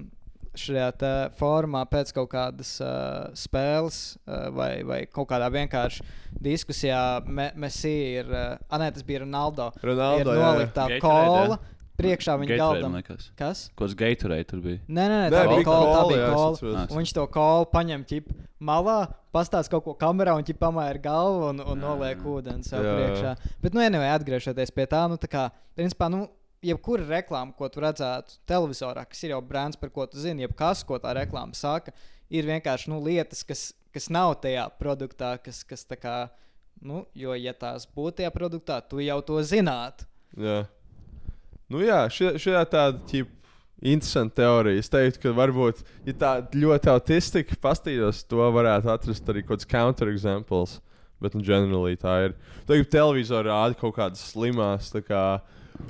šajā formā pēc kaut kādas uh, spēles uh, vai, vai kaut kādā vienkārši diskusijā me, Messi ir, uh, ah, nē, tas bija Ronaldo. Ronaldo, ir noliktā kola jā. priekšā viņa galdam. Kas? Ko Gatorade tur bija? Nē, nē, nē Nē, tā bija bija kola. Tā bija kola. Viņš to kolu paņem ķip malā, pastāsta kaut ko kamerā un ķip pamāja ar galvu un, un noliek ūdeni sev Jā, priekšā. Bet, nu, anyway, atgriežoties pie tā, nu, tā kā, principā, nu, jebkura reklāma, ko tu redzētu televizorā, kas ir jau brands, par ko tu zini, jebkas, ko tā reklāma saka, ir vienkārši nu, lietas, kas, kas nav tajā produktā, kas, kas tā kā, nu, jo, ja tās būtu tajā produktā, tu jau to zinātu. Jā. Nu jā, šī ir tāda ķip, interesanta teorija. Es teiktu, ka varbūt, ja tā ļoti autistika pastītos, to varētu atrast arī kaut kāds counterexamples. Bet, nu, generāli tā ir. Tagad televizorā rāda kaut kādas slimās tā kā,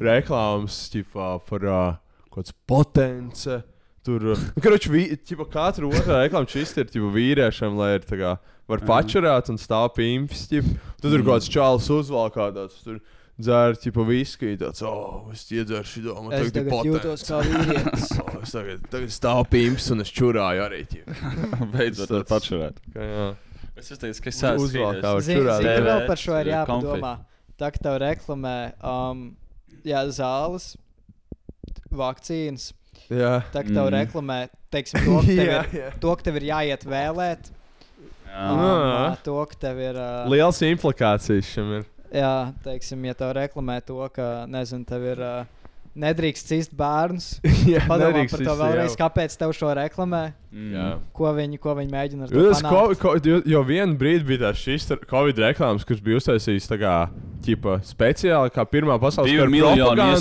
reklāmas ķipā, par uh, kaut kādas potenciālas. Tur, nu, karoči, vi, ķipa, katra otrā reklāma šis ir ķipa, vīriešiem, lai ir tā kā, var pačurāt un stāv pīmpis. ķip. Tad tur kaut kāds čāls uzvalk kādās. Tur, Dzērt, jau viski, tāds, oh, es iedzeršu to. Man Es tagad jūtos potence." kā vīrietis. Oh, es tagad, tagad stāvu pīms un es čurāju arī. Beidzot, Tas- tas pačurēt. Kā, jā. Es teicu, ka es esmu uzvalk kā Zini, čurāt. zini, TV, vēl par šo ir ir jāpadomā. Tā kā tev reklamē, um, jā, zāles, vakcīnas. Jā. Tā kā tev Mm. reklamē, teiksim, to, ka tev Jā, ir, jā. to, ka tev ir jāiet vēlēt. Um, Jā. to, ka tev ir. Uh, Liels implikācijas šim ir. jā, teiksim, ja tev reklamē to, ka, nezinu, tev ir. Uh, Nedrīkst cist bērns. Jā, Padomā par to vēlreiz, jā. kāpēc tev šo reklamē, Jā. ko viņi, ko viņi mēģina ar to ko, jo, vienu brīdi bija tas šis Covid reklāmas, kurš bija uztaisījis tā kā ķipa, speciāli, kā pirmā pasaules kara propaganda.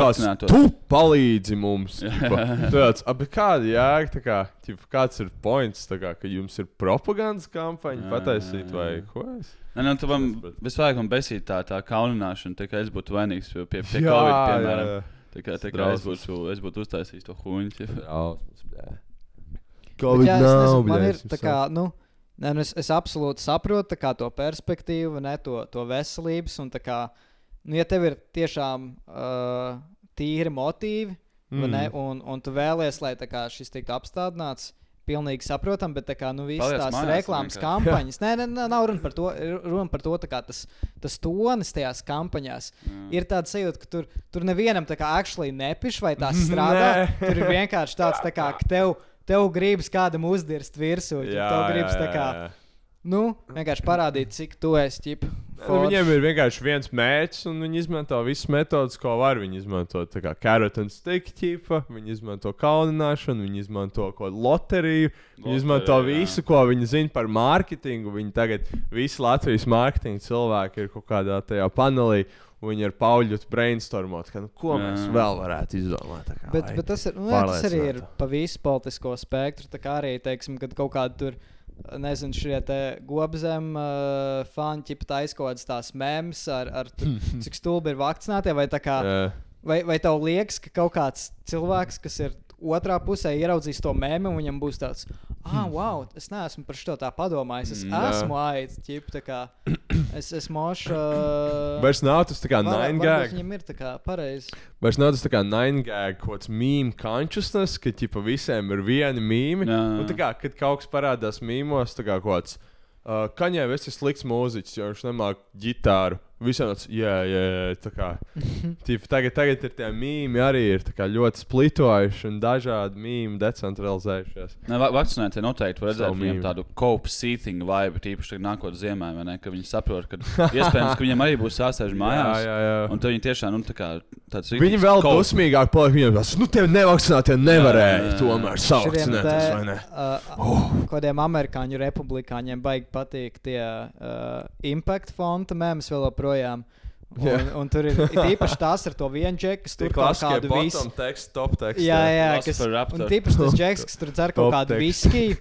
vakcinētos. Tu palīdzi mums. Tāds, a, bet kāda jēga, tā kā, ķipa, kāds ir points, tā kā, ka jums ir propagandas kampaņa Jā, pataisīt jā, vai jā. ko? Es? Nē, nu, Bet- vispār man besīja tā, tā kaunināšana, tā kā es būtu vainīgs pie, pie, pie Jā, Covid, jā, piemēram. jā. Tā kā, tā kā es, būtu, es būtu uztaisījis to huņķi. Covid jā, nav, man ir tā kā, nu, nē, nu es, es absolūti saprotu tā kā, to perspektīvu, ne to, to veselības. Un, tā kā, nu, ja tev ir tiešām uh, tīri motīvi, mm. ne, un, un tu vēlies, lai kā, šis tiktu apstādināts, pilnīgi saprotam, bet kā, nu, visas Paliec tās mājās reklāmas vienkārši. kampaņas, nē, nē, nē, nav runa par to, ir runa par to tā kā, tas, tas tonis tajās kampaņās. Mm. Ir tāds sajūta, ka tur, tur nevienam tā kā actually nepiš vai tās strādā. Tur ir vienkārši tāds, tā kā, ka tev, tev gribas kādam uzdirst virsū. Ja tev gribas tā kā, nu, vienkārši parādīt, cik tu esi ķip. Nu, viņiem ir vienkārši viens mērķis, un viņi izmanto visas metodes, ko var. Viņi izmanto carrot and stick ķipa, viņi izmanto kaunināšanu, viņi izmanto kaut kādu loteriju, viņi izmanto jā. visu, ko viņi zina par mārketingu. Viņi tagad visi Latvijas mārketinga cilvēki ir kaut kādā tajā panelī. Viņi ir pauļot brainstormot, ka, nu, ko jā. mēs Jā. vēl varētu izdomāt. kā, Bet, bet tas, ir, nu, jā, tas arī ir pa visu politisko spektru. Tā kā arī, teiksim, kad kaut kāda tur, nezinu, šie gobzem uh, fani, taisa kaut kādas tās mēmas ar, ar tur, cik stulbi ir vakcinētie, vai kā. Jā. Vai, vai tev liekas, ka kaut kāds cilvēks, kas ir otrā pusē, ieraudzīs to mēmu, un viņam būs tāds, ah, wow, es neesmu par šo tā padomājis. Es Mm, esmu kā es esmu mošs. Uh, Vairs nav tas tā kā nine gag. Viņam ir tā kā pareizi. Vairs nav tas tā kā nine gag, kaut kāds meme consciousness, ka ķipa visiem ir viena mīmija. Jā. Un tā kā, kad kaut kas parādās mīmos, tā kā kaut kāds. Uh, Kaņē vis ir slikts mūziķis, jo viņš nemāķi ģitāru. Visiem tāds, jā, jā, jā, tā kā. Tīpa, tagad, tagad ir tie mīmī arī ir tā kā ļoti splitojuši un dažādi mīmī decentralizējušies. Ne, va- Vakcinētie noteikti Savu viņiem tādu cope seating vibe, tīpaši tagad nākot ziemē, vai ne? Ka viņi saprot, ka iespējams, ka viņiem arī būs jāsēž mājās. Jā, jā, jā. Un tad viņi tiešām, nu, tā kā tāds Viņi rīktīgs vēl dusmīgāk paliek. Viņiem tas, nu, tev nevakcinētie nevarēja Jā, jā, jā. tomēr savakcinēties, vai ne? Uh, Kādiem amerikāņu republikāņiem baigi patīk tie uh, impact fonta mēmes vēl joprojām. Un, Jā. un tur ir ir īpaši tās ar to vienu džeku, kas tur kaut kādu visu. bottom teksts, top teksts. Jā, jā, kas for Raptor. un tīpaši tas džeks, kas tur dzer kaut kādu viskiju,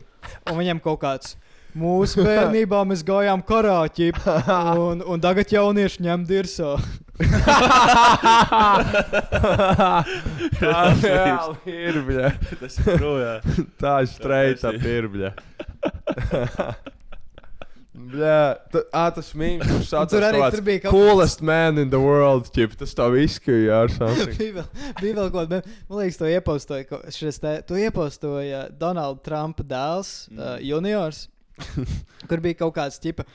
un viņam kaut kāds. Mūsu bērnībā mēs gājām karā, ķip, un, un tagad jaunieši ņem dirsā. Tā reāli ir, bļa. Tas ir projām. Tā ir streita pirbļa. Bļā, ta, ā, tas mīmīms, kurš sauc tur arī tur bija kaut kāds- coolest man in the world, ķip, tas tā izskīja ar something. bija bija vēl kaut kāda, man liekas, to iepostoja, šis te, to iepostoja Donalda Trumpa dēls, mm. uh, juniors, kur bija kaut kāds tipa.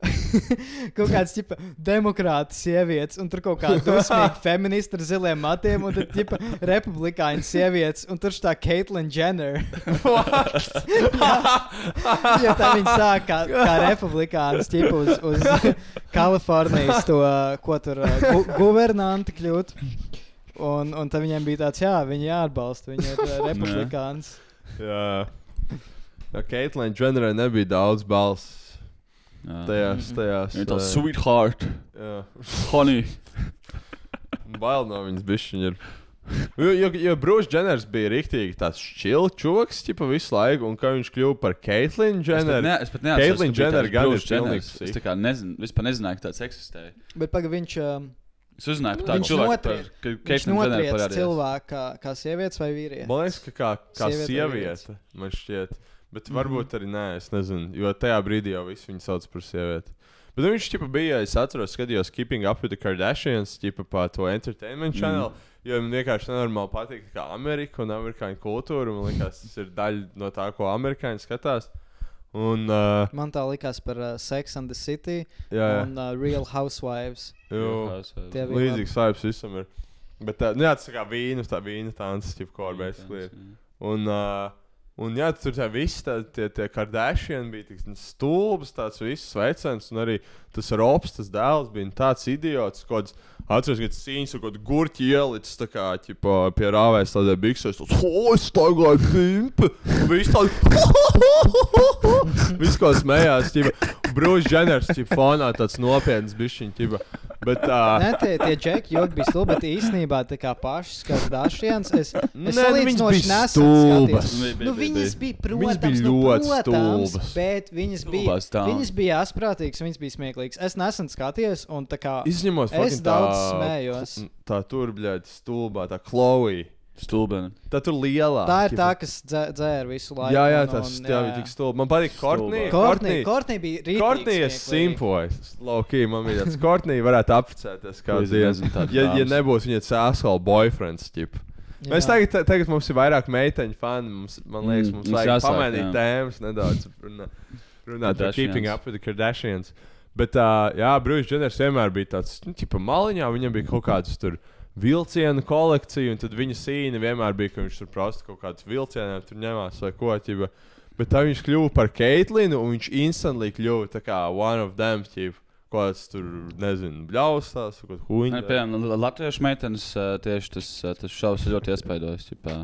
kaut kāds tipa demokrāta sievietes, un tur kaut kāda dusmīga feminista ar ziliem matiem, un tad tipa republikāņu sievietes, un tur tā Caitlyn Jenner. Jo tā viņa sāk kā, kā republikāns, tipa uz, uz Kalifornijas to, ko tur uh, gu guvernanti kļūt. Un, un tad viņiem bija tāds, jā, viņi jāatbalsta, viņi ir uh, republikāns. Jā. Jā, Caitlyn Jennerai nebija daudz balss Jā. Tajās, tajās. Viņa ir tā ā, sweetheart, Jā. honey. Bail no viņas bišķiņa ir. Jo, jo, jo Brūss Dženners bija rīktīgi tāds šķils čūks, tipa visu laiku, un kā viņš kļuva par Caitlyn Es pat, Jenner. ne, es pat neatceros, Jenner tāds gan ir pilnīgs Es tā kā nezinu, vispār nezināju, ka tāds eksistēja. Bet pagaidi, viņš, uh, Es uzzināju ka Caitlyn Jenner notriec parādījās. cilvēku kā, kā sievietes vai vīrietis. Man liekas, ka kā, kā Sieviete sieviete, man šķiet. Bet varbūt arī nē, es nezinu. Jo tajā brīdī jau viss viņu sauc par sievieti. Bet nu, viņš ķipa, bija, es atceros, skatījos Keeping Up with the Kardashians, ķipa, pa to entertainment channel. Mm. Jo man vienkārši nenormāli patīk kā Amerika un amerikāņu kultūra. Man liekas, tas ir daļa no tā, ko amerikāņi skatās. Un, uh, Man tā likās par uh, Sex and the City jā, jā. un uh, Real Housewives. Jo, Tie bija līdzīgs vibes visam ir. Bet tā, nu, jā, tas ir kā vīna, tā vīna tāds, tipo, ko ar basically. ir. Un, uh, un jā, tur tā viss, tā, tie, tie Kardashian bija tik stulbs, tāds viss veicams, un arī tas Robs, tas dēls bija tāds idiots, kāds atceros, ka tas cīņas kaut kādu gurķi ielicis, tā kā, ķipa, pie rāvēs tādai biksēs, tāds, o, es pimpi, un viss tāds, viss, ko smējās, ķipa, Brūs Dženers, ķipa, fonā tāds nopietns bišķiņ, ķipa, bet tā. Nē, tie, tie džeki joki bija stulbi, bet īstenībā tā kā paši Kardashians, es, es Nē, nu, salīdzinoši viņas bija stulbas. Nu, viņas bija. bija, Viņas protams, bija nu, ļoti protams, stulbas. bet viņas bija, viņas bija asprātīgas, viņas bija smieklīgas. Es nesen skatījos, un tā kā Izņemot es daudz tā, smējos. Tā tur, bļaļ, stulbā, tā Chloe. Stulbena. Tā tur lielā. Tā ir tā, kas dzē- dzēra visu laiku. Jā, jā, tas bija tik stulbi. Man patīk Kortnī. Kortnī, Kortnī bija rītīgi Kortnī ir simpojas. Laukī, man bija tāds Kortnī varētu apcēties kā tādas Ja, ja nebūs viņa sāsala boyfriends. Mēs Jā. tagad, tagad mums ir vairāk meiteņu fani. Mums, man liekas, Mm, mums mums vajag jāsāk, pamainīt jā. tēmas nedaudz. Runā, runāt par Kardashians. keeping up with the Kardashians. Bet, uh, jā, Brūsis Dženners vienmēr bija tāds, nu, tipa maliņā, viņam bija kaut kāds tur vilcienu kolekcija, un tad viņa sīna vienmēr bija, ka viņš tur prasa kaut kādus vilcienus, tur ņemās vai ko ķipa. Bet tā viņš kļuva par Keitlinu, un viņš instantly kļuva tā kā one of them, ķipa. Ko tas tur, nezinu, bļaustās, kaut ko huņu. Piemēram, la- latviešu meitenes ā, tieši tas, ā, tas ir ļoti iespaidojis. ķipā.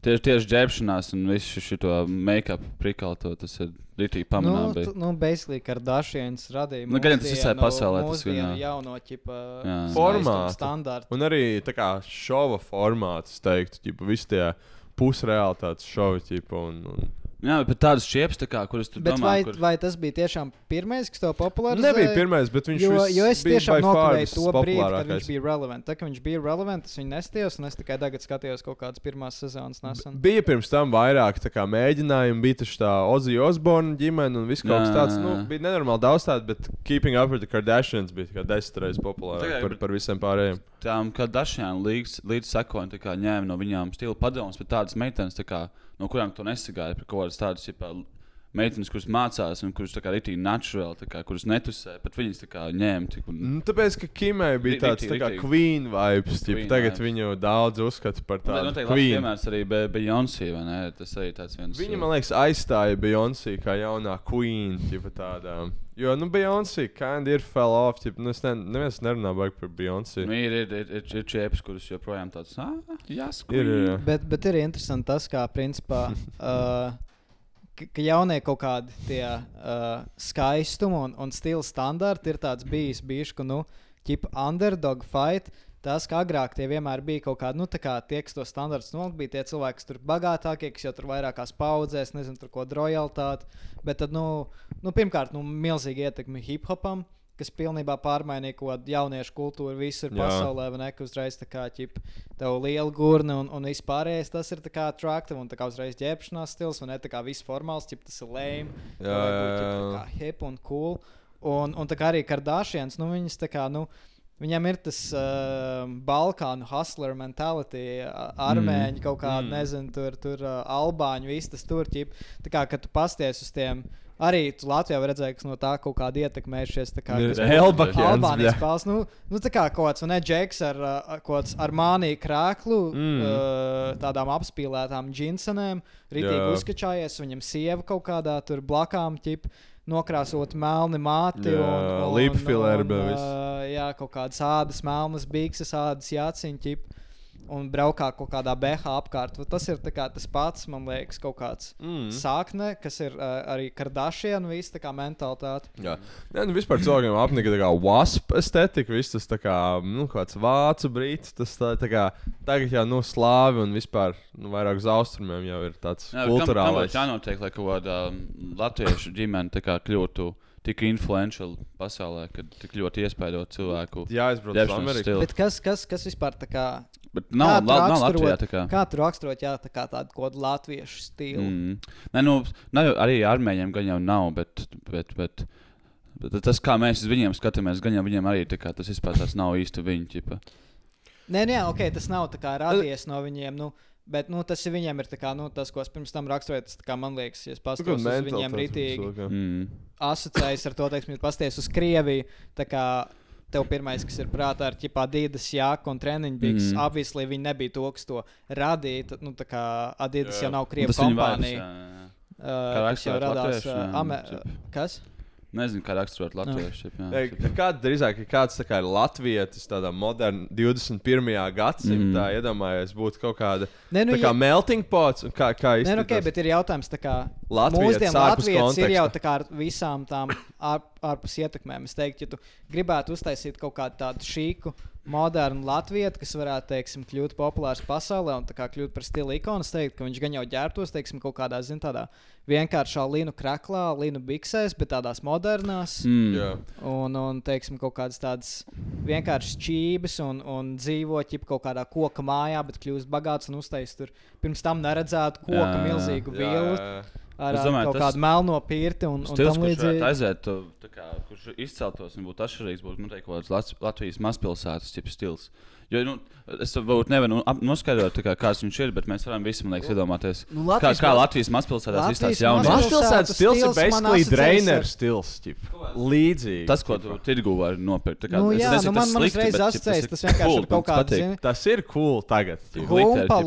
Tieši, tieši ģērbšanās un visu šo make-up prikalto, tas ir rītīgi Nu, pamanāms. tu- nu, basically, Kardashians radīja Nu, gan tas visai pasaulē, tas viņā. jauno ķipa Jā. Formātu. standārtu. Un arī tā kā šova formāts, teiktu, ģipa, visi tie pusrealitātes šovi, ģipa, un, un Jā, bet tādas čiepas, tā kā, kuras tu Bet domā, vai, kur... vai tas bija tiešām pirmais, kas to popularizēja? Nebija pirmais, bet viņš jo, viss jo es bija tiešām nokavēju to brīdi, kad viņš bija relevants. Tā kā viņš bija relevants, es viņu nestījos, un es tikai tagad skatījos kaut kādas pirmās sezonas nesen. Bija pirms tam vairāk kā, mēģinājumi, bija taču tā Ozija Osborne ģimene un viss kaut kas tāds. Nu, bija nenormāli daudz tādu, bet Keeping Up with the Kardashians bija tikai desmit reizes populārāk par, par visiem pārējiem. Tām Kardashian līdz, līdz sekoja, tā kā ņēma no viņām stila padomus, bet tādas meitenes, tā kā, no kurām tu nesagāji par kaut kādas tādas ģipā, meitenes, kuras mācās un kuras tā natural, tā kā, kuras netusē, bet viņas tā ņēma. Tik, un, Nu, tāpēc, ka Kimai bija tāds ritīgi, tā kā. Queen vibes, Queen tagad vibes. viņu daudz uzskata par Nu, tādu labs Queen. piemērs arī Be- Beyoncé, vai ne? Tas arī tāds viens. Viņa, man liekas, aizstāja Beyoncé kā jaunā queen. Ģipa, tādā. jo, nu, Beyoncé kind ir fell off. Ģipa, nu, es ne, neviens nerunā par Beyoncé. Nu, ir, ir, ir, ir, ir čiepas, kuras joprojām tādas - ah, jāsaka. Ir, ir, jā. Bet, bet ir interesanti tas, kā principā. Uh, ka- jaunie kaut kādi tie uh, skaistuma un, un stila standarti ir tāds bijis, bijis, ka, nu, ķip underdog fight. Tas, kā agrāk tie vienmēr bija kaut kādi, nu, tā kā tie, kas to standartus nolikt, bija tie cilvēki, kas tur bagātākie, kas jau tur vairākās paudzēs, nezinu, tur ko drojalitāti. Bet tad, nu, nu pirmkārt, nu, milzīgi ietekmi hip hopam, kas pilnībā pārmainīja kādu jauniešu kultūru visur Jā. pasaulē, ne? ka Uzreiz tā kā ķip, tev liela gurna un, un vispārējais tas ir tā kā trakta un tā kā uzreiz ģērbšanās stils, un ne tā kā viss formāls, ķip, tas ir jā. kā hip un cool. Un, un tā kā arī Kardashians, nu viņas tā kā, nu, Viņam ir tas uh, Balkānu hustler mentality, uh, armēņi mm. kaut kāda, mm. nezinu, tur, tur uh, albāņu, viss tas tur ķip. Tā kā, kad tu pasties uz tiem, arī Latvijā var redzēt, kas no tā kaut kāda ietekmējušies. tā Kā, Ir kas- Elbakians, Albānijas spēles. Nu, nu, tā kā kaut kāds, ne, džeks ar, uh, kāds ar māniju krāklu, Mm. uh, tādām apspīlētām džinsenēm, rītīgi Jā. uzkačājies, viņam sieva kaut kādā tur blakām, ķip, nokrāsot melni māti. Bļa, uh, viss. jā, kaut kādas ādas, melnas, bikses, ādas jāciņ, ķip. Un braukā kaut kādā BH apkārt. Tas ir tā kā tas pats, man liekas, kaut kāds mm. sākne, kas ir uh, arī Kardashian, viss tā kā mentalitāte. Jā, Nē, nu vispār cilvēkiem apnika tā kā wasp estetika, viss tas tā kā, nu, kāds vācu brīts, tas tā, tā kā, tagad jau, nu, slāvi un vispār, nu, vairāk uz austrumiem jau ir tāds Jā, kulturālais. būtu jānotiek, lai kaut kāda um, latviešu ģimene tā kā kļūtu tik influential pasaulē, kad tik ļoti iespaidot cilvēku. Jāaizbrauc uz ģērbšanas Ameriku. kas, kas, kas vispār tā kā. Bet nav, kā tu la, nav Latvijā tā kā. Kā tu raksturot, jā, tā kā tādu kaut kādu latviešu stilu? Mm. Nē, nu, jau- arī armēņiem gan jau nav, bet, bet, bet, bet tas, kā mēs uz viņiem skatāmies, gan jau viņiem arī kā, tas izpētās nav īsti viņa ķipa. Nē, nē, ok, tas nav tā kā radies no viņiem. Nu, Bet nu, tas ir viņiem ir kā, nu, tas, ko es pirms tam raksturoju. Tas, kā, man liekas, ja es paskatos uz viņiem rītīgi Mm. asociējas ar to, teiksim, ja pasties uz Krieviju. tā kā Tev pirmais, kas ir prātā, ir ķipā Adidas jāka un treniņbiks. Mm. Obviously, viņi nebija to, kas to radīja. Tad, Nu, tā kā Adidas Jā. jau nav Un Krievijas viņa vairs, kompānija. jā, jā. Uh, tas jau radās. Uh, Amer... čip. Kas? Nezinu, kā raksturot latviešu. Kāda drīzāk ir kāds tā kā ir latvietis, tādā modernā 21. gadsimtā, mm. iedomājies, būtu kaut kāda Nē, nu, tā kā ja- melting pots, un kā, kā Nē, nu, okay, izskatās? bet ir jautājums, tā kā Latvietis mūsdienu Latvijas ir jau tā kā ar visām tām ār, ārpus ietekmēm. Es teiktu, ja tu gribētu uztaisīt kaut kādu tādu šīku, modernu Latviju, kas varētu, teiksim, kļūt populārs pasaulē un kļūt par stila ikonu, es teiktu, ka viņš gan jau ģērbtos, teiksim, kaut kādā, zin, tādā vienkāršā līnu kraklā, līnu biksēs, bet tādās modernās. Mm. Jā. Un, un teiksim, kaut kādas tādas vienkāršas čības, un, un dzīvo ķip kaut kādā koka mājā, bet kļūst bagāts un uztaisīt tur pirms tam neredzētu jā, jā. milzīgu vilnu jā. Ar, Es ar domāju, kaut tas- kādu melno pirti un, un Stils, tam līdzīgi. aiziet, tu, tā kā, kurš izceltos un būtu atšķirīgs, būtu noteikti kaut kāds Latvijas mazpilsētas tips stils. Jo, nu, es varbūt nevaru nu, noskaidrot, tā kā, kāds viņš ir, bet mēs varam visi, man liekas, iedomāties, Nu, kā, Latvijas kā ma- Latvijas mazpilsētās Latvijas izstāsta jaunieši. mazpilsētas Mazpilsētas stils ir basically drainer ar- stils. Līdzīgi. Tas, ko tu tirgu vari nopirkt. tā kā, Nu, es jā, nezinu, nu, man, tas man slikti, uzreiz asociējas ir tas vienkārši cool, ar kaut zini, Tas ir cool tagad.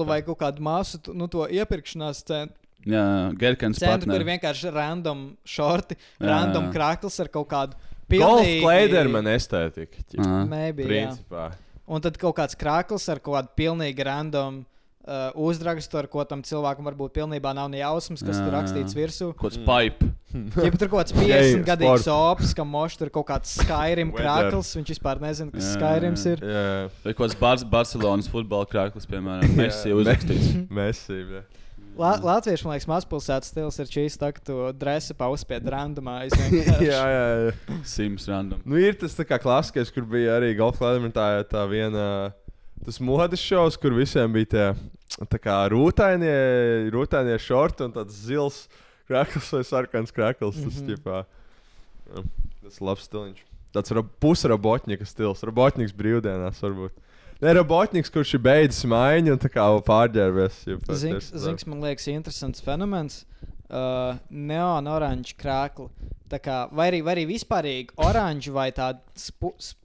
ķipa. vai kaut kādu māsu, nu, to iepirkšanās centru. Jā, Gerkens Centru, kur vienkārši random šorti, Jā, random jā. krāklis ar kaut kādu Golf pilnīgi- Kleiderman estētika. ķip. Ā. Maybe, jā. Principā. Un tad kaut kāds krāklis ar kaut kādu pilnīgi random uh, uzrakstu, ar ko tam cilvēkam varbūt pilnībā nav ne jausmas, kas Jā, tur jā. rakstīts virsū. Kāds pipe. Ja tur kaut kāds Gay 50 gadīgs opis, kam mošs tur kaut kāds Skyrim Weather. krāklis, viņš vispār nezina, kas Jā, Skyrims jā. ir. Jā, Vai kaut kāds Bar Barcelonas futbola krāklis, piemēram, Messi Jā. uzrakstīts. mesība. La Latviešu, liekas, mazpilsētas stils ir šīs, tā, ka tu dresi pauspied randomā. jā, jā, jā. Sims random. Nu, ir tas tā kā klasiskais, kur bija arī Golf Kleiderman tā, viena. Tas modes šovs, kur visiem bija tie tā kā rūtainie, rūtainie šorti un tāds zils krāklis vai sarkans krāklis. Tas, mm. -hmm. jā, tas labs stiliņš. Tāds ra- pusrobotņika stils. Robotņiks brīvdienās varbūt. Ne robotņiks, kurš ir beidzis maiņu un tā kā pārģērbies. Zings, zings, man liekas, interesants fenomens. Uh, Neon-oranžs krāklis. Tā kā, vai arī, vai arī vispārīgi oranži vai tādi spu- sp-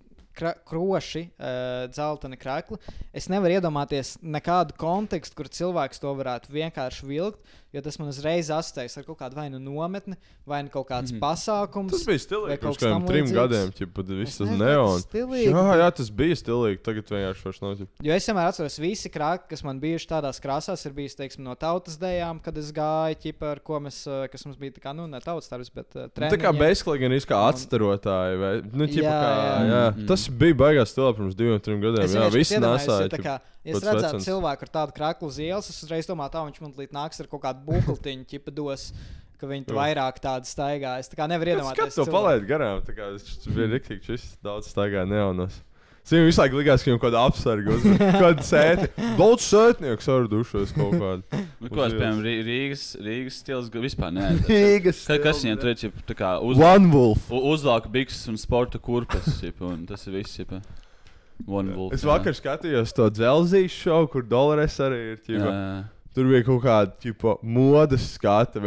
kroši, uh, dzelteni krākli. Es nevaru iedomāties nekādu kontekstu, kur cilvēks to varētu vienkārši vilkt, jo tas man uzreiz asociējas ar kaut kādu vai nu nometni, vai nu kaut kāds mm pasākums. Tas bija stilīgi. Pirms kādiem trim gadiem, jau tas viss tas neons. Jā, jā, tas bija stilīgi. Tagad vienkārši vairs nav. ķip. Jo es vienmēr atceros, visi krāki, kas man bijuši tādās krāsās, ir bijis teiksim, no tautas dejām, kad es gāju, ķipa, ar ko mēs, uh, kas mums bija tā kā, nu, ne tautas darbs, bet uh, Nu, Tā kā bezklīgi gan kā atstarotāji. Vai, nu, ķipa, Jā, kā, jā. jā. Mm. Tas bija baigās stilā pirms diviem, trim gadiem. Es jā, viss nesāja. ja kā, ja es redzētu vecens. cilvēku ar tādu krāklu uz ielas, es uzreiz domāju, tā viņš man līdz nāks ar kaut kādu bukletiņu, ķipa dos. ka viņi vairāk tādu staigā. Es tā kā nevaru iedomāties. to cilvēku. palaid garām? Tā kā tas bija rīktīgi, šis daudz staigāja neonos. Visu laiku likās, ka viņam kaut kāda apsarga uz kāda sēta. Daudz sētnieku ar dušos kaut kādu. Nu, ko es, piemēram, Rī- Rīgas, Rīgas stils vispār neesmu. Rīgas Ka, kas stils, viņam jā. tur ir? Tā kā uz, One Wolf. uzlāka bikses un sporta kurpes. Ķip, un tas ir viss. Ķip, One wolf. Es jā. vakar skatījos to dzelzīšu šovu, kur dolārs arī ir. Jā, Ķipa. jā. Tur bija kaut kāda ķipa, modes skata.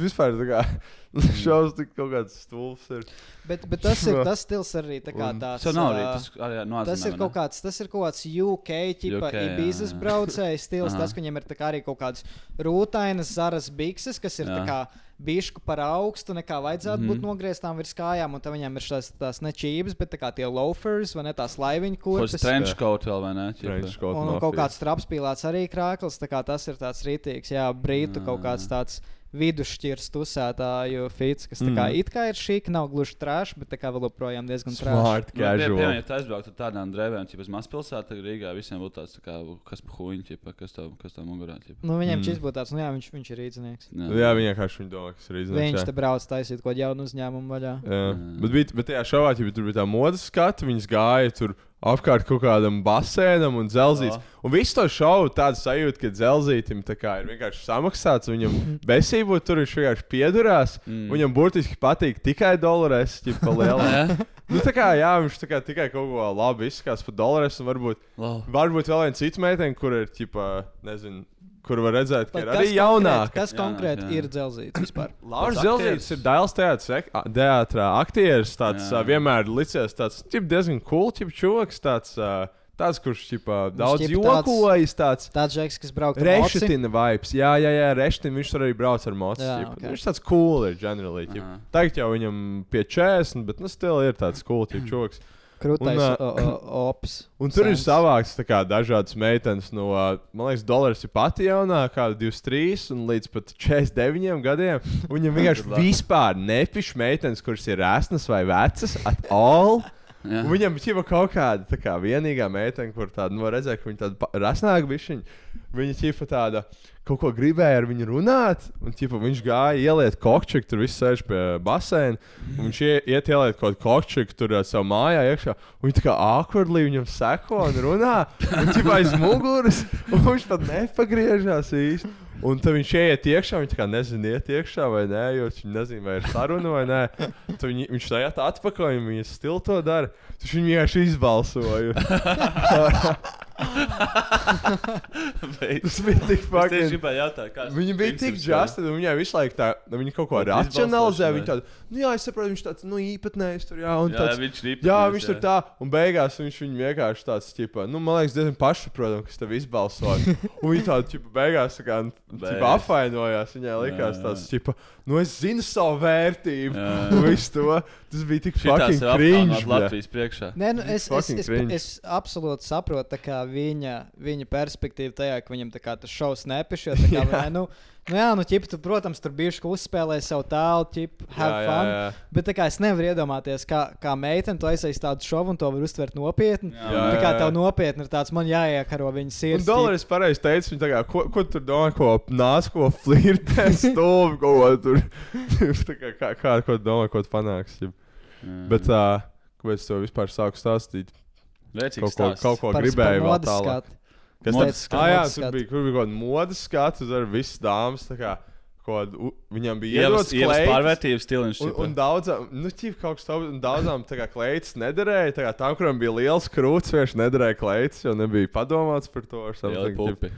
Vispār tā kā šausmas tik kaut kāds stulbs. Ir. Bet, bet tas ir tas stils arī tā kā tāds. Tas nav arī tas, arī no Tas ir kaut kāds, tas ir kaut kāds UK, ķipa, Ibizas jā. braucējs stils. Tas, ka viņam ir kā arī kaut kāds rūtainas zaras bikses, kas ir tā kā bišku par augstu, nekā vajadzētu mm Mhm. -hmm. būt nogrieztām virs kājām, un tad viņam ir šās tās nečības, bet tā kā tie loafers vai ne tās laiviņu kurpes. trench coat vēl vai ne? Trench coat Un, un kaut kāds trapspīlāts arī krāklis, tā kā tas ir tāds rītīgs, jā, brītu kaut kāds tāds vidusšķirs tusētāju fits, kas tā kā Mm. it kā ir šīk, nav gluži trāšs, bet tā kā vēl joprojām diezgan trāšs. Nu, pie- piemēram, ja tu aizbrauktu tādām drēbēm, jau uz mazpilsētu, tad Rīgā visiem būtu tāds, tā kā, kas pa huņķi, ķip, kas tev, kas tev mugurā. Nu, viņam Mm. šis būtu tāds, nu jā, viņš, viņš ir rīznieks. Jā, viņa vienkārši viņa domā, kas ir Viņš izdevies. te brauc taisīt kaut kādu jaunu uzņēmumu vaļā. Jā, Jā. bet, bija, bet tajā šovā ja tur bija tā modes skata, viņas gāja tur apkārt kaut kādam basēnam un dzelzītam. Un visu to šovu tādu sajūtu, ka dzelzītam ir vienkārši samaksāts. Viņam besību tur viņš vienkārši piedurās. Mm. Viņam burtiski patīk tikai dolārs, ja pa lielu. Nu, tā kā jā, viņš kā tikai kaut ko labi izskatās par dolārs. Un varbūt, Wow. varbūt vēl viens cits meitene, kur ir, ķipa, nezinu, kur var redzēt, ka ir arī konkrēt- jaunāka. Kas konkrēti jā. ir dzelzīts vispār? Tas Zelzīts ir Dāls teātrā aktieris. Tāds Jā. vienmēr licies tāds ķip, diezgan cool, ķip, čoks, tāds, tāds kurš ķip, daudz jokojas. Tāds, Tāds žeks, kas brauc ar moci. Rešetina vibes. Jā, jā, jā Rešetina. Viņš arī brauc ar mocu. Jā, ķip. ok. Viņš tāds cool ir. Aha. Tagad jau viņam pie 40, bet nu still ir tāds cool ķip, čoks. Krūtais Un, ā, o- o- ops. Un tur ir Sens. savāks tā kā, dažādas meitenes no, uh, man liekas, dolārs ir pati jaunākā, 23 un līdz pat 49 gadiem. Viņam vienkārši vispār nepišķi meitenes, kuras ir ēsnas vai vecas, at all. Viņam bija kaut kāda tā kā vienīgā meitene, kur tāda no redzēja, ka viņa tāda rasnāka bija. Viņa ķipa tāda kaut ko gribēja ar viņu runāt, un ķipa, viņš gāja ieliet kokčiku, tur viss sēž pie basēna. Viņš ie, iet ieliet kaut kādu kokčiku tur savā mājā iekšā. Viņa tā kā awkwardly viņam seko un runā. Un ķipa aiz muguras, un viņš pat nepagriežās īsti. Un tad viņš ieiet iekšā, viņš kā nezina, iet iekšā vai nē, jo viņš nezina, vai ir saruna vai nē. Tad viņi, viņš iet atpakaļ, viņa stila to dara. Viņš vienkārši izbalsoja. Tas bija tik Es tieši fucking. gribēju jautāt, kāds Viņa bija tik žasta, un viņai visu laiku tā, nu, viņa kaut ko Kaut racionalizē. izbalsošana, Viņa tāda, nu jā, es saprotu, viņš tāds, nu, īpatnējs tur, jā, un Jā, tāds. viņš ir Jā, viņš tur jā. tā, un beigās viņš viņu vienkārši tāds, ķipa, nu, man liekas, diezgan pašsaprotami, kas tev izbalsoja. Un viņa tāda, ķipa, beigās kā, Beigās. apvainojās. Viņai likās Jā, jā. tāds, ķipa, nu, es zinu savu vērtību. Jā. Un visu to, tas bija tik fucking ir cringe. Latvijas priekšā. Nē, nu, es, es, es, cringe. es absolūti saprotu viņa, viņa perspektīvu tajā, ka viņam tā kā tas šovs nepišķi. Jā, nu, jā, nu, ķip, tu, protams, tur bijuši uzspēlēji savu tēlu, ķip, have Jā, jā, fun. jā. Bet tā kā es nevaru iedomāties, kā, kā meitene to aizsākt tādu šovu un to var uztvert nopietni. Jā, Jā, Tā kā jā, tev jā. nopietni ir tāds, man jāiekaro viņas Un sirds. dolārs pareizi teica, viņa kā, ko, ko tur domā, ko nāc, ko flirtē, stūvi, ko tur. kā, kā, kā, ko domā, ko tu panāks. ķip. Bet, uh, kāpēc to vispār sāku stāstīt? Vecīgs Kaut ko, kaut ko par, gribēju par vēl tālāk. skatu. Kas tas skatu. ah, jā, tur bija, kur bija kaut kāda modes skats, tur visas dāmas. kaut, u- viņam bija ievas kleitas, pārvērtības stiliņš. Un, un daudzām, nu, ķip, kaut kas tāds, un daudzām tā kā kleitas nederēja. Tā kā tām, kurām bija liels krūts, vienkārši nederēja kleitas, jo nebija padomāts par to. something, ķip. pupi.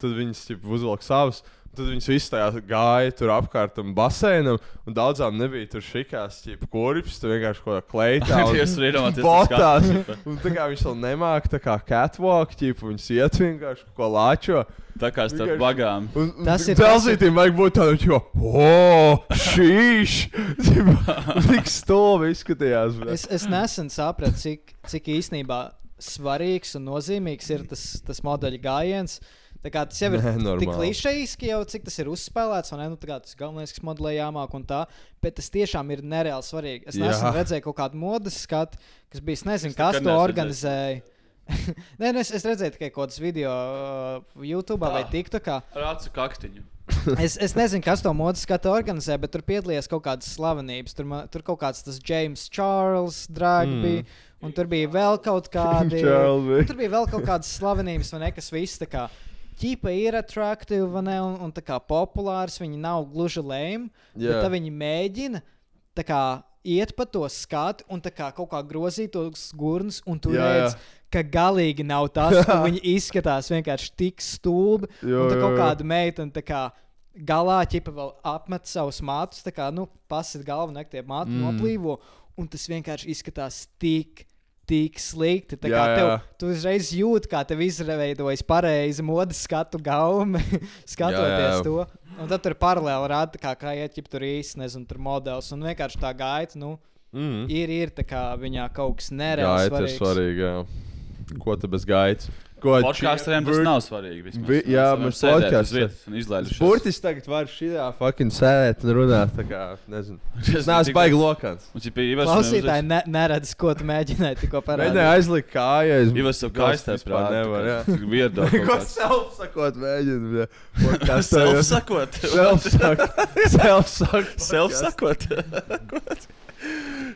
Tad viņas ķip, uzvilka savus. Tad viņas visas tajā gāja tur apkārt tam basēnam, un daudzām nebija tur šikās, ķip, kurpes, tur vienkārši kaut kā kleitā. un Jūs tur iedomājaties, tas Botās. skats, Un tā kā viņš vēl nemāca, tā kā catwalk, ķip, viņas iet vienkārši kaut ko lāčo. Tā kā starp Vienkārši- bagām. Un, un Tas ir- Dzelzītiem vajag būt tādam, jo, oh, šīs! Tik stulbi izskatījās. bļa. Es, es nesen sapratu, cik, cik īstenībā svarīgs un nozīmīgs ir tas, tas modeļa gājiens. Tā kā tas jau ir Nē, tik klišejiski, jau cik tas ir uzspēlēts, vai ne? Nu, tā kā tas galvenais, kas modelē jāmāk un tā, bet tas tiešām ir nereāli svarīgi. Es nesen redzēju kaut kādu modes skatu, kas bija, es nezinu, Es kas to organizēja. Nē, nu es, es redzēju tikai kaut kādus video uh, YouTube vai TikTokā. Ar acu kaktiņu. Es, es nezinu, kas to modes skatu organizē, bet tur piedalījās kaut kādas slavenības. Tur, ma- tur kaut kāds tas James Charles, Dragby, mm. un tur bija vēl kaut bija. tur bija vēl kaut kādas slavenības, vai ne, kas viss tā kā. Ķipa ir attraktīva, un, un tā kā populārs. Viņi nav gluži lēmi, yeah. bet Jā. tā viņi mēģina tā kā iet pa to skatu un tā kā kaut kā grozīt tos gurnus, un tu Jā, jā. redz, ka galīgi nav tas, ka viņi izskatās vienkārši tik stulbi. Jo, un tā kaut kāda meitene tā kā galā ķipa vēl apmet savus matus, tā kā, nu, pasit galvu, naktī matu mm. noplīvo, un tas vienkārši izskatās tik. Tik slikti. Tā Jā, tev, jā. tu uzreiz jūti, kā tev izveidojas pareizi modes skatu gaumi, skatoties Jā, jā. to. Un tad tur paralēli rāda, kā, kā iet, ja tur īsti nezinu, tur modelis. Un vienkārši tā gaita, nu, Mm. ir, ir tā kā viņā kaut kas nereāls. Gaita ir svarīga. Ko tu bez gaitas? Podkāstiem tas nav svarīgi. vismaz. Vi- jā, mēs un izlaidušies. Burtiski tagad var šitā fucking sēdēt un runāt. Tā kā, nezinu. Es Es neesmu baigi lokāns. Klausītāji ne, neredz, ko tu mēģināji tikko parādīt. aizlikt kājas. Ivas savu kaistē vispār nevar. jā. Vierdo. Ko self sakot, mēģinu. Kas Self sakot. Self sakot. Self sakot.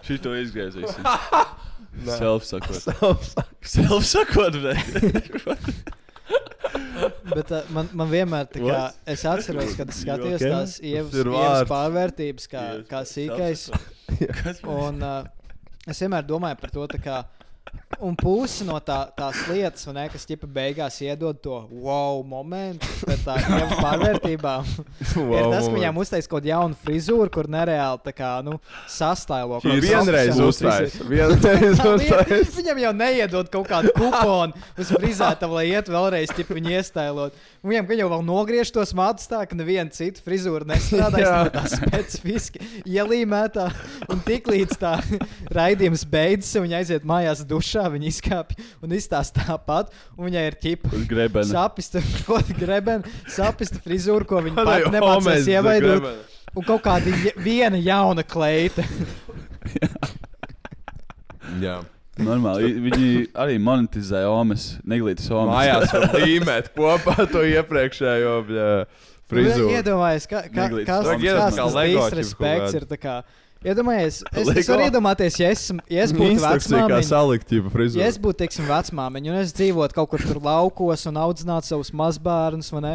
Šito izgriezīsim. Self sakot. Self sakot. Self sakot, bet. Uh, man, man vienmēr tā kā What? es atceros, kad es skatījos okay? tās ievas, ievas pārvērtības, kā, Ievas kā sīkais. Un uh, es vienmēr domāju par to, kā, un pusi no tā, tās lietas, ne, kas ķipa beigās iedod to wow momentu pēc tā ievas pārvērtībām. Wow, ir tas, ka moment. viņām uztais kaut kādu jaunu frizūru, kur nereāli tā kā, nu, sastālo. Ir vienreiz uzstājas. Vienreiz uzstājas. Viņam jau neiedod kaut kādu kuponu uz frizētavu, lai iet vēlreiz, ja viņu iestēlot. Un Viņam jau vēl nogriež tos matus tā, ka neviena cita frizūra nestrādājas tā, specifiski ielīmētā. Un tiklīdz tā raidījums beidzas, un viņa aiziet mājās dušā, viņa izkāpj un izstāsta tāpat. Un viņai ir ķipa. Grebena. Sapista, ko tā grebena, sapista frizūra, ko viņa pat nemācīs homēs ieveidot. Un kaut kāda je- viena jauna kleita. Jā. Normāli. Viņi arī monetizē omas, neglītas omas. Mājās var līmēt kopā to iepriekšējo bļā, frizūru. Iedomājieties, ka, ka, kas kā tas disrespekts ir. Iedomājies, es, es varu iedomāties, ja es, ja es būtu vecmāmiņa. salikt. Ja es būtu, teiksim, vecmāmiņa, un es dzīvotu kaut kur tur laukos un audzinātu savus mazbērnus? Un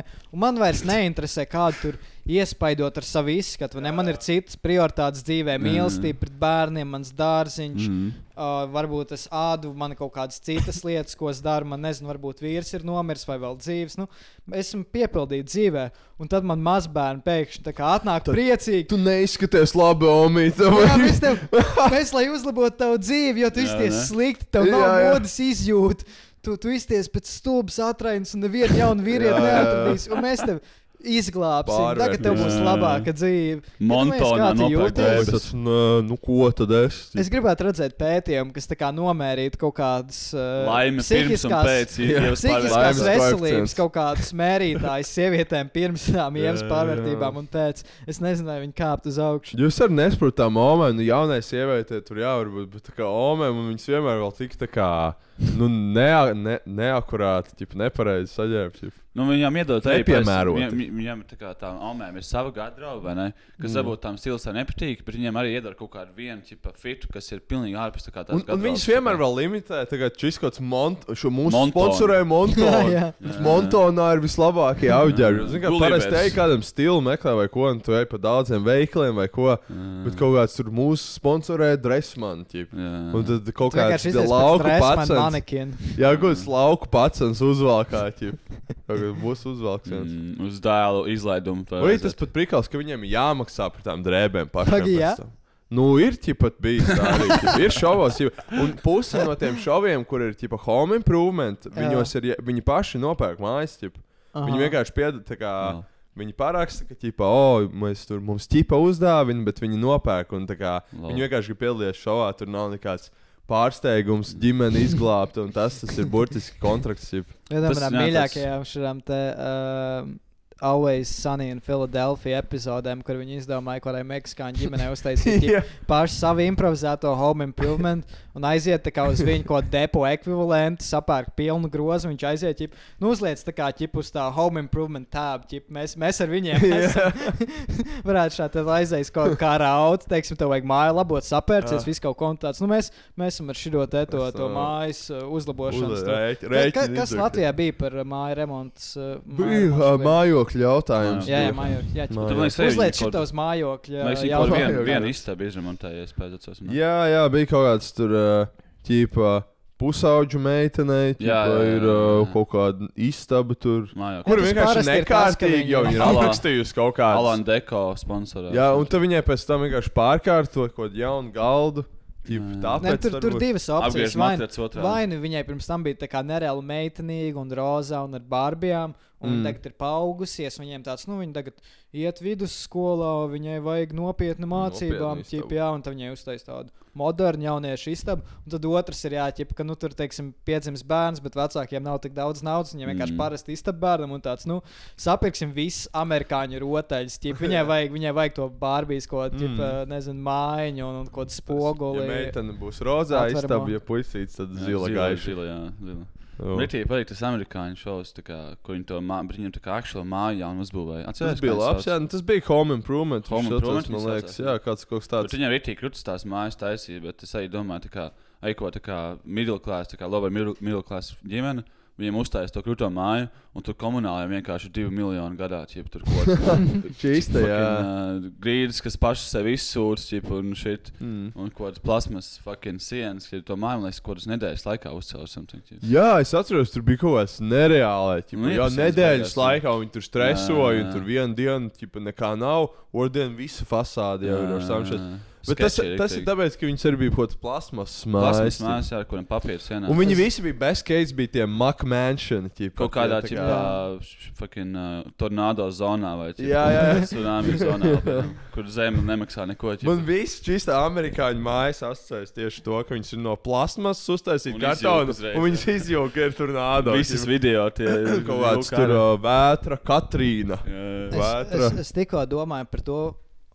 man vairs neinteresē, kādu tur iespaidot ar savu izskatu. ne? Man ir citas prioritātes dzīvē, mīlestība pret bērniem, mans dārziņš. Mm. Uh, varbūt es ādu, man kaut kādas citas lietas, ko es daru. Man nezinu, varbūt vīrs ir nomiris vai vēl dzīves. Nu, esmu piepildīts dzīvē, un tad man mazbērni pēkšņi atnāk tad... priecīgi. Tu neizskaties labi, Omīte. Mēs, tev, mēs, lai uzlabotu tavu dzīvi, jo tu izties slikti, tev nav Jā, jā. modes izjūta. Tu, tu izties pēc stulbas atrainas, un nevienu jaunu vīrieti neatradīs. Un mēs tev izglābsim. Tagad tev būs Jā. labāka dzīve. Montonā drēbes. Tas, nu, ko tad es? Es gribētu redzēt pētījumu, kas tā kā nomērītu kaut kādas uh, Laime pirms un pēc Psihiskās Laimes veselības, kaut kādas mērītājas sievietēm pirms tām ievas pārvērtībām un pēc. Es nezinu, vai viņi kāpt uz augšu. Jūs arī nesaprotat, momā, nu, jaunai sievietei tur jau var būt, bet tā kā omēm, un viņas vienmēr vēl tik tā kā, nu, nea, ne, neakurāti, ķip, nepareizi saģērbti. Nu, viņam iedod arī Nepiemēroti. Viņam, viņam- ir tā kā tā omēm ir sava garderoba, vai ne? Kas Mm. varbūt tam stils tā nepatīk, bet viņam arī iedod kaut kādu vienu tipu fitu, kas ir pilnīgi ārpus tā kā tās Un, un viņas vienmēr vēl limitē, tagad šis kaut kāds mont, šo mūsu Montonu. sponsorē Montonu. Jā, jā. Montonā ir vislabākie auģeri. Zini, kā parasti ej kādam stilu meklē vai ko, un tu ej pa daudziem veikaliem vai ko, bet kaut kāds tur mūsu sponsorē Dressman, ķip. Un tad kaut kāds lauku Dressman pats. Manekina. Jā, gudrs lauku pats uzvalkā, ķip. Tagad būs uzvalks viens. Mm, uz dēlu izlaidumu. Vai tas pat prikals, ka viņiem jāmaksā par tām drēbēm pašiem? Pagi, jā? Nu, ir pat bijis tā arī. ķip, Ir šovos, jau- un puse no tiem šoviem, kur ir tipa home improvement, viņos ir, viņi paši nopērk mājas. Viņi vienkārši piedod, tā kā Jā. viņi paraksta, ka, ķipa, oh, mēs tur mums ķipa uzdāvina, bet viņi nopērk. Un, tā kā, viņi vienkārši grib piedalīties šovā, tur nav nekāds pārsteigums, ģimene izglābta, un tas, tas ir burtiski kontrakts. Ķip. Viena no mīļākajām šādām te. Uh, Always Sunny in Philadelphia epizodēm, kur viņi izdomāja, kādai meksikāņu ģimenei uztaisīt ģip- pašu savu improvizēto home improvement un aiziet uz viņu kaut kādu depo ekvivalentu, sapērk pilnu grozu. Viņš aiziet, ģip, nu uzliec tā kā ģip uz tā home improvement tab. Ģip, mēs, mēs ar viņiem esam. varētu šādi aiziet kaut kā raut, teiksim, tev vajag māju labot, sapērcies, Jā. visu kaut ko un tāds. Nu, mēs, mēs esam ar šo te to, to mājas uzlabošanas. Uz- Ka- Kas. Latvijā bija par māju remontu? Bija lietu? Mājokļu jautājums. Jā, jā, bija. mājokļi. Jā, Mājokļi. Tu man liekas, viņi kaut- šitos mājokļa Mēs jau vienu, vienu istabu izremontējies pēc tam. Jā, jā, bija kaut kāds tur, ķīpa, pusauģu meitenei, Jā, jā, jā, ir jā. kaut kāda istaba tur. Mājā. Kur vienkārši nekārtīgi jau ir aprakstījusi kaut kādu. Alan Deko sponsorē. Jā, un tad viņai pēc tam vienkārši pārkārto kaut kādu jaunu galdu. Tāpēc Ne, tur, tur divas opcijas. Apgriež Vai, nu viņai pirms tam bija tā kā nereāli meitenīga un rozā un ar barbijām, un Mm. tagad ir paaugusies. Viņiem tāds, nu, viņa tagad iet vidusskolā, viņai vajag nopietnu mācībām, ķip, jā, un tad viņai uztais tādu modernu jauniešu istabu. Un tad otrs ir jāķip, ka, nu, tur, teiksim, piedzimis bērns, bet vecākiem nav tik daudz naudas. Viņiem vienkārši Mm. parasti istabu bērnam un tāds, nu, sapirksim visus amerikāņu rotaļus. Ķip, viņai, vajag, viņai vajag to barbijas, ko, ķip, Mm. mm. nezinu, mājiņu un, un ko Ja spoguli. meitene būs rozā, istaba, ja puisīts, tad zila gaiša. Zila, jā, zila. Britijai patīk tas amerikāņu šovs, kā, kur viņi to mā, viņam tā kā aktuāli māju jaunu uzbūvēja. Tas Atceries, bija kā labs, jā, nu, tas bija home improvement. Home Improvement man liekas, jā, kāds kaut kas Bet tāds. viņam ir tik krūtis tās mājas taisīja, bet es arī domāju, tā kā, ai, ko tā kā middle class, tā kā lower middle, middle class ģimene. Viņiem uztaisīja to krūto māju, un tur komunāliem vienkārši ir divi miljoni gadā. Tur kaut kāds Čīsta, jā. uh, grīdas, kas pašas sev ķip, un šit. Mm. Un kaut kādas plasmas fucking sienas, ka to māju, liekas, kaut kādas nedēļas laikā ķip. Jā, es atceros, tur bija kaut kas nereāls. Nu, Jā, nedēļas laikā viņi tur stresoja, un tur vienu dienu ķipa, nekā nav. Otru visa fasāde jau ir ar samšanu. Bet tas, tas ir tāpēc, ka viņas arī bija kaut kādas plasmas Plasmas mājas. mājas, jā, ar kuriem papīrs ienāk. Un viņi visi bija best case, bija tie. Ķipa, Kaut kādā tā tādā fucking uh, tornado zonā vai ķip, Jā, jā, jā. tsunami zonā, apmēram, kur zeme nemaksā neko. ķip. Man viss šīs amerikāņu mājas asociējas tieši to, ka viņas ir no plasmas uztaisītas kartona. izjūg Un viņas izjūga, ir tornado. Visas video tie Kaut kāds tur uh, vētra, Katrīna. Es, Vētra. es, es tikko domāju par to,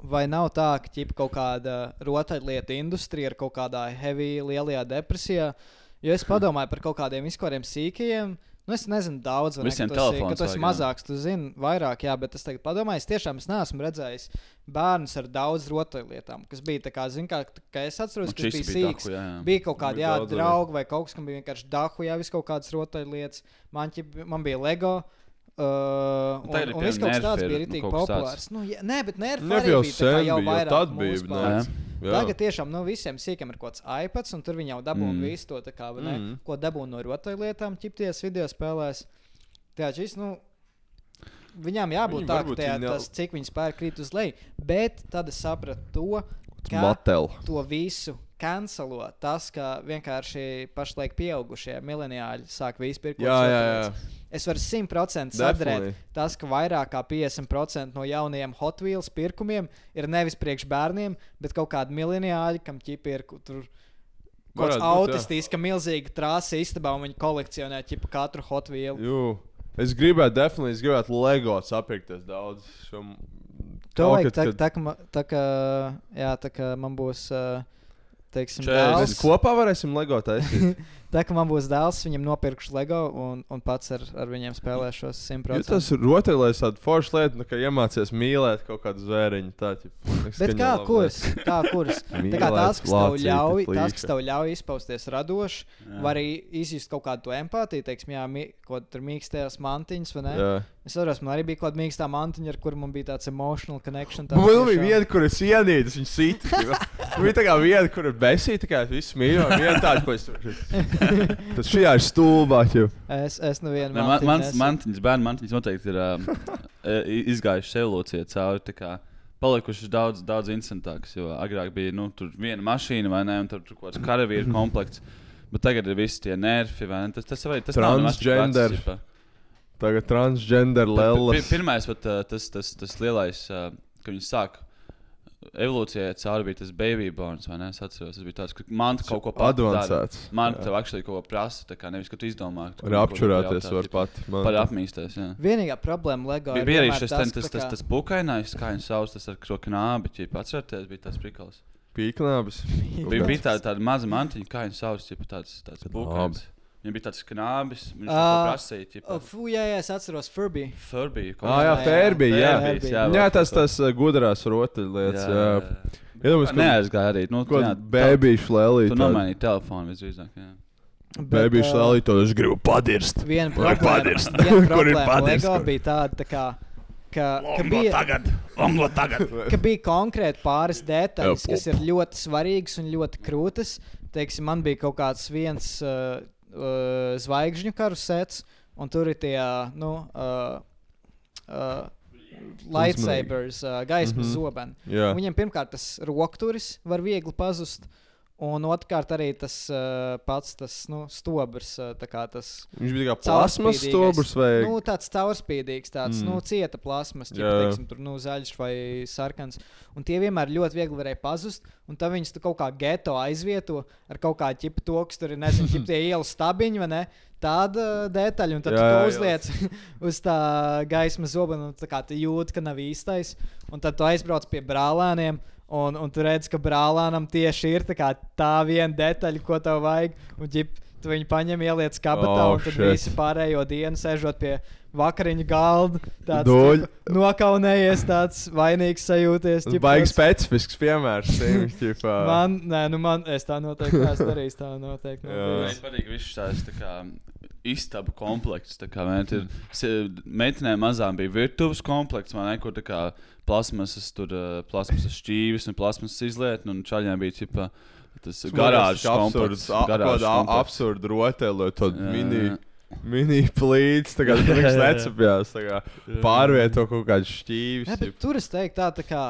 vai nav tā, ka ķipa, kaut kāda rotaļlietu industrija ir kaut kādā heavy, lielajā depresijā. Jo es padomāju par kaut kādiem izkoriem sīkajiem. Nu, es nezinu, daudz vai Visiem ne, ka tas ir- mazāks. Tu zini, vairāk, jā, bet es tagad padomāju, es tiešām es neesmu redzējis bērnus ar daudz rotaļlietām, kas bija tā kā, zini, kā, kā es atceros, Un kas bija sīks. dahu, jā, jā. Bija kaut kādi Bija jā, draugi vai kaut kas, kam bija vienkārši dahu, jā, vis kaut kādas rotaļlietas. Man, ķip, man bija Lego. Uh, Un un tagad ir un pie viss kaut kas tāds ir, bija nu, arī populārs. Nu, jā, nē, bet nerfi Ne arī jau bija sen jau bija, tad bija. Tagad tiešām nu, visiem sīkiem ir kaut kāds iPads, un tur viņi jau dabūna Mm. visu to, kā, vai ne, Mm. ko dabūna no rotaļlietām, ķipties video spēlēs. Tā šis, nu, viņām jābūt Viņi tā, varbūt ka tajā, tas, cik viņi spēr krīt uz leju, bet tad es sapratu to, ka Matel. to visu kancelo tas, ka vienkārši pašlaik pieaugušie mileniāļi sāk visu pirkt. Jā, jā, jā. Es varu simtprocentīgi sadarīt tas, ka vairāk kā 50% no jaunajiem Hot Wheels pirkumiem ir nevis priekš bērniem, bet kaut kādi mileniāļi, kam ķipi ir tur. Kāds jā. autistisks, milzīga trāsa istabā, un viņi kolekcionē ķipa katru Hot Wheel. Jū. Es gribētu, definitīvi, es gribētu LEGO sapirkties daudz. Šum, tā, kad- tā, ka ma- tā, ka, jā, tā kā man būs, uh, teiksim, Četrdesmit. Mēs dēls. kopā varēsim LEGO taisīt. Tā kā man būs dēls, viņam nopirkšu LEGO un, un pats ar, ar viņiem spēlēšos 100%. tas rotaļlietas tāda forša lieta, nu, ka iemācies mīlēt kaut kādu zvēriņu. Tā, ķip, Bet kā viņa kurs? Kā kurs? Tā kā tās, kas tev ļauj, tās, kas tev ļauj izpausties radoši, Jā. var arī izjust kaut kādu to empātiju, teiksim, jā, mi, ko tur mīkstējās mantiņas, vai ne? Jā. Es saprotu, man arī bija kaut kāda mīkstā mantiņa, ar kuru man bija tāds emotional connection. tāds Man bija viena, kur es ienīdu, viņa sita. Man bija tā kā viena, kur ir besīta, kā viss mīl. Viena tāda, ko es tur. Tas šajā ir stulbā. ķip. Es, es nu vienu man, mantiņu mans nesu. mantiņas, bērnu mantiņas noteikti ir um, i- izgājušas evolūcijā cauri. tā kā Palikušas daudz, daudz interesantākas. Jo agrāk bija nu, tur viena mašīna, vai ne? Un tur tur kaut kāds karavīru komplekts. Bet tagad ir visi tie nerfi, vai ne? Tas, tas, vai, tas nav Transgender. ģipa. Tagad transgender lēlas. pi- Pirmais, vat, uh, tas, tas, tas lielais, uh, ka viņi sāk evolūcijai cauri bija tas baby borns, vai ne? Es atceros, tas bija tāds, ka man kaut ko. Advancēts. Man Jā. tev actually kaut ko prasa, tā kā nevis, ka tu izdomā. tu Var apčurāties, var pat. Man- Par apmīsties, jā. Vienīgā problēma LEGO Bija, bija arī šis tas, tas, tas, tas, tā kā- tas pukainais, kā viņš sauc, tas ar šo knābi, ja atcerieties, bija tas prikals. Pīknābis. Bija, bija tāda, tāda maza mantiņa, kā viņš sauc, ja tāds, tāds Knābi. Viņam bija tāds knābis, viņš to Ā, prasīja, O, ja Fū, jā, jā, es atceros Furby. Furby. Ah, jā, Furby, jā. Furby, Jā, jā tas tas uh, gudrās rotaļlietas. Jā, jā. Iedomājieties, ka- Neaizgāja arī. Nu, Ko jā, bēbīšu lēlī. Tu nomainīji telefonu visdrīzāk. jā. Bēbīšu ā, lēlī, to es gribu padirst. Viena problēma, Kur ir padirst? LEGO bija tāda, tā kā, ka, ka, bija, Longo tagad. ka bija konkrēti pāris detaļas, Jā, kas ir ļoti svarīgas un ļoti krūtas. Teiksim, man bija kaut kāds viens uh, uh, zvaigžņu karusets, un tur ir tie, nu, uh, uh, lightsabers, uh, gaismas mm. -hmm. zobeni. Jā. Viņam pirmkārt tas rokturis var viegli pazust. Un otrkārt, arī tas uh, pats tas, nu, stobrs, kā tas Viņš bija kā plasmas stobrs vai? Nu, tāds caurspīdīgs, tāds Mm. mm. nu, cieta plasmas, Jā. teiksim, tur nu, zaļš vai sarkans. Un tie vienmēr ļoti viegli varēja pazust. Un tad viņus tu kaut kā geto aizvieto ar kaut kādu ķipu to, kas tur ir, nezinu, ķip tie ielas stabiņi vai ne. Tāda detaļa, un tad Jā, jā, tu jā, uzliec uz tā gaismas zobena, un tā kā tu jūti, ka nav īstais. Un tad tu aizbrauc pie brālēniem, un, un tu redz, ka brālēnam tieši ir tā, tā viena detaļa, ko tev vajag. Un, ģip, tu viņu paņem, ieliec kabatā, Oh, un tad shit. visi pārējo dienu sēžot pie vakariņu galda. Tāds Doļ. ķipa, nokaunējies, tāds vainīgs sajūties. tas- specifisks piemērs. tiem, ķipā. Man, nē, nu man, es tā noteikti neesmu darījis. Tā noteikti. Nav Man patīk viss šis tā kā istabu ne, tur si- Meitenēm mazām bija virtuves komplekts, vai ne, kur plasmasas, tur, plasmasas šķīvis un plasmasas izlietni, un čaļiem bija ķipa, tas garāžas komplekts. garāžas komplekts. Absurds rotaļu, Jā, mini. Mini plīts, tā kā tas kā Pārvieto kaut kādu šķīvi. Tur es teiktu, tā, tā kā,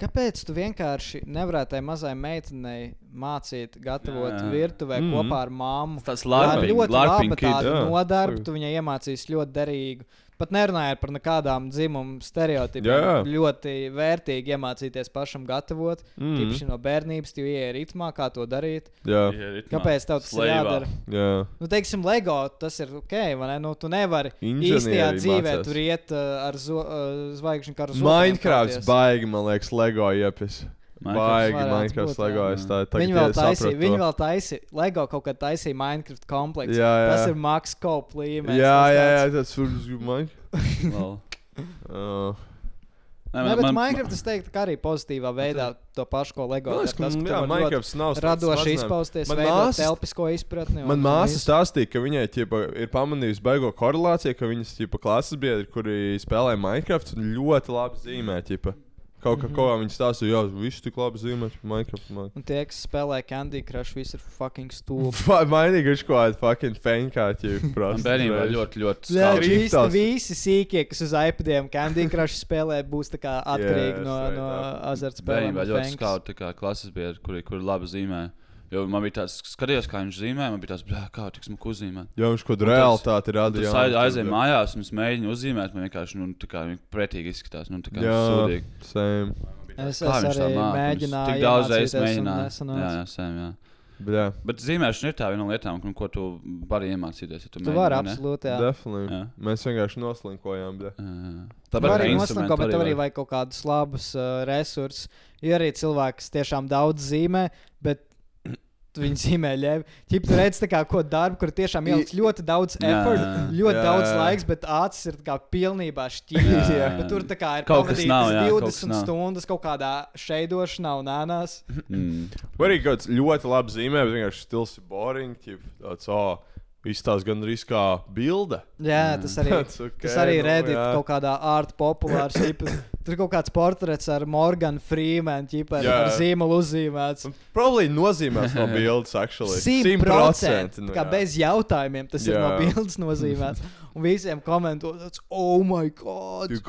kāpēc tu vienkārši nevarētu tai mazai meitenei mācīt, gatavot Jā, jā. virtuvē mm. kopā ar mammu? Tas Tā ir larping, ļoti larping laba kid. tāda nodarbe, tu viņai iemācīs ļoti derīgu. Pat nerunājot par nekādām dzimumu stereotipiem. Jā, jā. Ļoti vērtīgi iemācīties pašam gatavot. Mm. Tīpaši no bērnības, tu ienāc ritmā, kā to darīt. Jā. Kāpēc tev tas ir jādara? jā. Nu, teiksim, LEGO tas ir ok, vai ne? Nu, tu nevari Inženieri īstajā dzīvē mācās. tur iet uh, ar zo, uh, zvaigžņu karu. Minecrafts baigi, man liekas, Lego iepis. Baigi, jā. Lego. Es tā tagad Viņi vēl taisīja, viņi vēl taisīja, LEGO kaut kad taisīja Minecraft kompleksu. Jā, jā. Tas ir Max Cope līmenis. Jā, tas jā, jā, tas ir Minecraft. Vēl. Nē, man- bet man- Minecraft es teiktu, ka arī pozitīvā veidā to pašu, ko LEGO. Man liekas. Tas, ka, ka jā, Minecrafts nav radoši izpausties, Man māsas- telpisko izpratni. Man māsa stāstīja, ka viņai ķipa, ir pamanījusi baigo korelāciju, ka viņas ķipa, klases biedri, kuri spēlē Minecraft, ļoti labi zīmē. Ķipa. Kaut kā, Mhm. ko viņa stāstīja, jā, viņš tik labi zīmē Minecraft. Man. Un tie, kas spēlē Candy Crush, visi ir fucking stūri. Mainīgi viņš kaut kādu fucking. Man prasa bērnībā ļoti, ļoti. Krītas. visi, visi sīkie, kas uz iPadiem Candy Crush spēlē, būs tā kā atkarīgi Yes, no, right, no azartspēlēm. Bērnībā ļoti skauji tā kā klases biedri, kuri, kuri labi zīmē. Jo man bija tāds, skatījos, kā viņš zīmē, man bija tāds, "Bļā, kā tik smuki uzzīmē. Jā, viņš kaut kādu realitāti rada. es jā, aizēju jā. mājās un es mēģināju uzzīmēt, man vienkārši nu, tā kā pretīgi izskatās. Nu, tā kā Jā, sūdīgi. same. Es, Kā es arī mēģināju. Tik daudz reizes mēģināju. Jā, jā, same, jā. Bļā, Bet zīmēšana ir tā viena no lietām, ko- ko tu vari iemācīties. Ja tu, Tu mēģini, vari absolūti. Jā. definitely. Jā. Mēs vienkārši noslinkojām. Jā, jā. Tāpēc vari kā noslinko, bet tev arī vajag kaut kādus labus uh, resursus. Ir arī cilvēki, kas tiešām daudz zīmē, bet viņi zīmē ļēvi. Čipa, tu redz, kā, ko darbu, kur tiešām ielikts ļoti daudz effort, jā. ļoti Jā, daudz laiks, bet acis ir kā pilnībā šķīvis. Tur kā ir Kaut kas nav, jā, kaut kas 20 nav. stundas kaut kādā šeidošanā un ēnās. Mm. Vai arī kaut kāds ļoti labi zīmē, bet vienkārši stils ir boring. Ķip, tāds, oh, izstāsta gan arī kā bilde. Jā, tas arī, Tāds, ok, tas arī nu, Reddit jā. kaut kādā ārta populārs. Tur ir kaut kāds portrets ar Morganu Freemanu, ķipa, ar, Jā. zīmolu uzzīmēts. Problēma nozīmēs no bildes, actually. 100% nu, kā jā. bez jautājumiem tas ir no Jā. bildes nozīmēts. Un visiem komentot, oh, my God! Tik,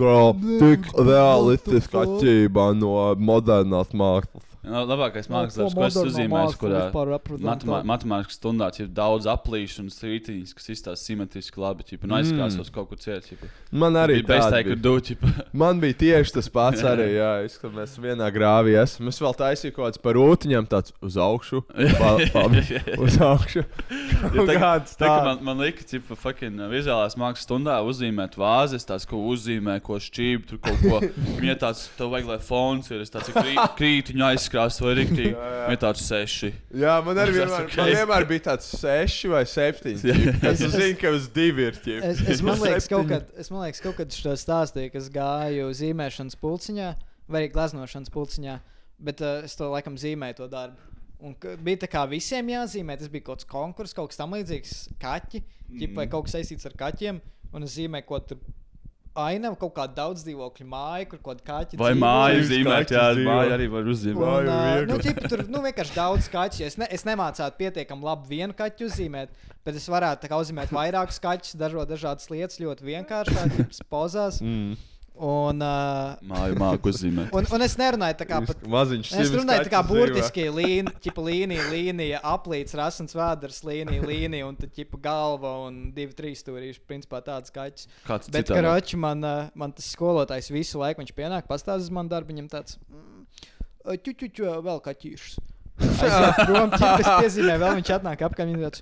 fuck? atšķirība no modernās mākslas. No, labākais mākslinieks, ko ko es moderno uzzīmēju, mākslu kurā matemā, matemātikas stundā ir daudz aplīšu un strītiņas, kas izstāsta simetriski labi. Ķipa, nu, aizkrāsos mm. kaut kur ciet. Ķipa. Man arī Bija bezteikta bija. duķa. Man bija tieši tas pats arī. Jā, es, kad mēs vienā grāvī esam. Es vēl taisīju kaut kāds par rūtiņām, tāds uz augšu. Pa, pa, uz augšu. Kāds Tā kā tāds. man, man lika, ka fucking vizuālās mākslas stundā uzzīmēt vāzes, tās, ko uzzīmē, ko šķīvi, tur kaut ko. Viņa tāds, tev vajag, lai fons ir, es tāds krī, krītiņu aizskrās vai riktīgi. Viņa tāds seši. Jā, man arī vienmēr, man vienmēr bija tāds seši vai septiņi. Es zinu, ka uz divi ir tie. Es, es, man liekas, kaut kad, es man liekas, kaut kad šo stāstīju, ka es gāju zīmēšanas pulciņā vai arī gleznošanas pulciņā, bet uh, es to laikam zīmēju to darbu. Un ka bija tā kā visiem jāzīmē, tas bija kaut kāds konkurss, kaut kas tam līdzīgs, kaķi, mm. vai kaut kas saistīts ar kaķiem, un es zīmēju ko tur. Ainavu kaut kādu daudz dzīvokļu māju, kur kaut kāda kaķa Vai māju zīmēt, jā, māju arī var uzzīmēt. Un, uh, nu, ķipa, tur nu, vienkārši daudz kaķu. Es, ne, es nemācītu pietiekami labi vienu kaķu uzzīmēt, bet es varētu uzzīmēt vairākus kaķus, dažādas lietas ļoti vienkāršās pozās. Mm. Un, uh, Māju māku uzzīmēt. un, un es nerunāju tā kā pat. Maziņš Es runāju tā kā burtiski līn, ķipa, līnija, līnija, aplīts, rasns vēders, līnija, līnija, un tad ķipa galva un divi, trīs stūrīši. Principā tāds kaķis. Kāds Bet, karoči, man, man tas skolotājs visu laiku, viņš pienāk, pastāsta uz manu darbu, viņam tāds - ķuķuķu, vēl kaķīšus. Prom, ķip, es piezīmēju, vēl viņš atnāk apkārt. Viņš tāds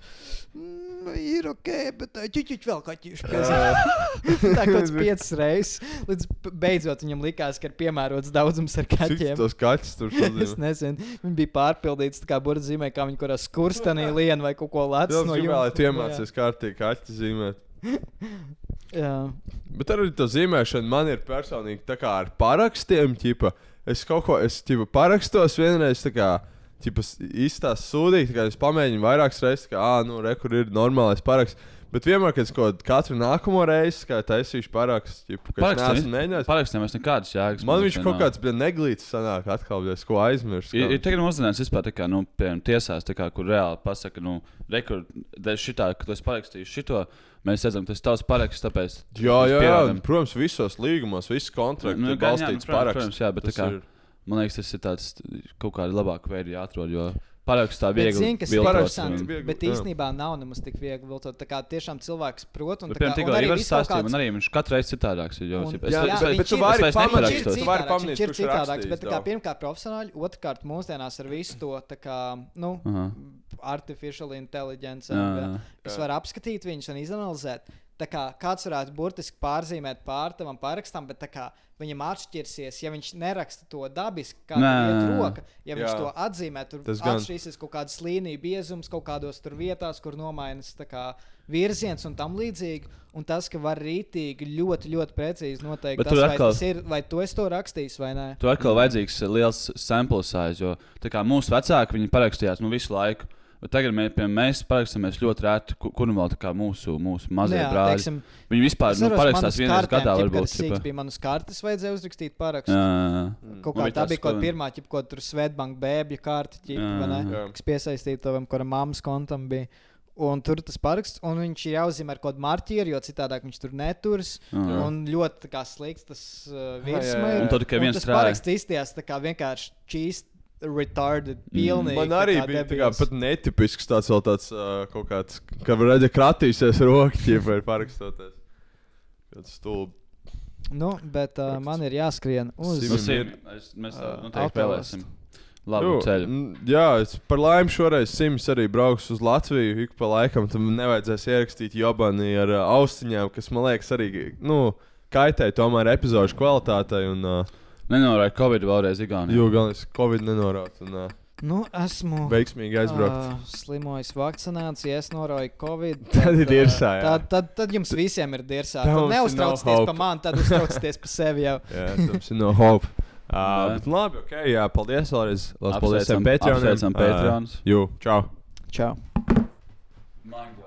mm, - ir ok, bet ķuķuķu vēl kaķīšu piezīmēju. Tā kaut kāds piecas reizes, līdz beidzot viņam likās, ka ir piemērots daudzums ar Cik kaķiem. tos kaķus tur Es sazina? nezinu, viņi bija pārpildīti. Tā kā burbuļs zīmē, kā viņi kaut kādā skurstenī lien vai kaut ko lēcu Es no gribēju, lai jumta. tu iemācies kārtīgi kaķi zīmēt. Jā. Bet arī tā zīmēšana man ir personīgi tā kā ar parakstiem. Ķipa. Es kaut ko es ķipa, parakstos vienreiz, tā kā īstās sūdīgi, tā kā es pamēģinu vairākas reizes, kā, ah, nu, re, kur ir normālais paraksts. Bet vienmēr, kad es kaut katru nākamo reizi, kā taisīšu parakstu, ka es Parakstiem neesmu mēģinājis. Parakstiem vairs nekādas jēgas. Man viņš kaut kāds bija neglīts, sanāk, atkal, es ko aizmirsu. Ir, ir tagad uzzināts, vispār, tā kā, nu, piemēram, tiesās, tā kā, kur reāli pasaka, nu, rekur, dēļ šitā, ka tu esi parakstījis šito, mēs redzam, tas ir tavs paraksts, tāpēc. Jā, jā, jā. Protams, visos līgumos, viss kontrakts Nu, ir gan, jā, nu, balstīts protams, paraksts. protams, jā, bet tā Tas kā- ir- Man liekas, tas ir tāds kaut kāda labāka veida jāatrod, jo paraksts tā Bet, viegli. zini, kas ir viegli, bet jā. īstenībā nav nemaz tik viegli viltot. Tā kā tiešām cilvēks prot un, Bet, tā kā, piemēram, un tikko arī kaut stāstīja, kāds- man arī viņš katru reizi citādāks ir. Jo, Un- es, es, Jā, es, bet tu vari pamanīt, Viņš ir neparakstot. tu vari citādāks, pamanīt, viņš ir citādāks, bet tā kā pirmkārt profesionāli, otrkārt mūsdienās ar visu to tā kā, nu, Aha. artificial intelligence, Jā, jā, jā. kas var apskatīt viņus un izanalizēt. Kā kāds varētu burtiski pārzīmēt pār tavam parakstam, bet kā viņam atšķirsies, ja viņš neraksta to dabiski, kā ir roka, ja viņš Jā. to atzīmē, tur Tas gan. atšķirsies kaut kādas līniju biezums, kaut kādos tur vietās, kur kā virziens un tam līdzīgi. Un tas, ka var rītīgi ļoti, ļoti precīzi noteikt, tas, atkal- tas ir, vai tu esi to rakstījis vai nē. Tur atkal vajadzīgs liels sample size, jo tā kā mūsu vecāki viņi parakstījās nu, visu laiku. Bet tagad mē, mēs parakstāmies ļoti rēti, ku- kur nu vēl tā kā mūsu, mūsu mazie Nu jā, brāļi. teiksim, Viņi vispār nu, parakstās kartēm, gadā. Varbūt, es sīks ķipa. biju manas kartes, vajadzēja uzrakstīt parakstu. Jā, jā, jā. Kaut Man kā bija tā tas, bija kaut ko- pirmā, ķip, ko tur Svetbank bēbju kārta, kas piesaistīta tam, kuram mammas kontam bija. Un tur tas paraksts, un viņš ir jāuzzīmē ar kādu marķieru, jo citādi viņš tur neturas. Jā. Un ļoti tā kā slikts tas uh, jā, jā. virsma. Un tur tikai viens tas paraksts izties tā kā vienkārši čīst, retarded, pilnīgi. Man tā arī kā bija tā kā, pat netipisks tāds vēl tāds uh, kaut kāds, ka var redzēt, kratīsies rokas, ja ir parakstoties. Kāds stulbi. Nu, bet uh, man ir jāskrien uz Sim- Nu, Viņam ir- sim, es- Mēs Ā, noteikti autolastu. spēlēsim. Labu ceļu. n- jā, es par laimi šoreiz Sims arī brauks uz Latviju. Ik pa laikam tam nevajadzēs ierakstīt jobani ar uh, austiņām, kas man liekas arī nu, kaitē tomēr epizodu kvalitātei. Un, uh, Nenorāda Covid vēlreiz Igaunijā. jo es Covid nenorādu un uh, Nu, esmu veiksmīgi aizbraukt. Uh, slimojis vakcināciju, es norauju Covid. Tad ir ā, dirsā, jā. Tad, tad, tad jums visiem ir dirsā. Tam Tad mums ir neuztraucieties no par hope. mani, tad uztraucieties par sevi jau. Jā, tas ir no hope. Uh, Nē. bet labi, ok, jā, paldies vēlreiz. Lielas Paldies Apsveicam- saviem Patreoniem. apsveicam Patreons. Uh, Jū, čau! Čau! Mango.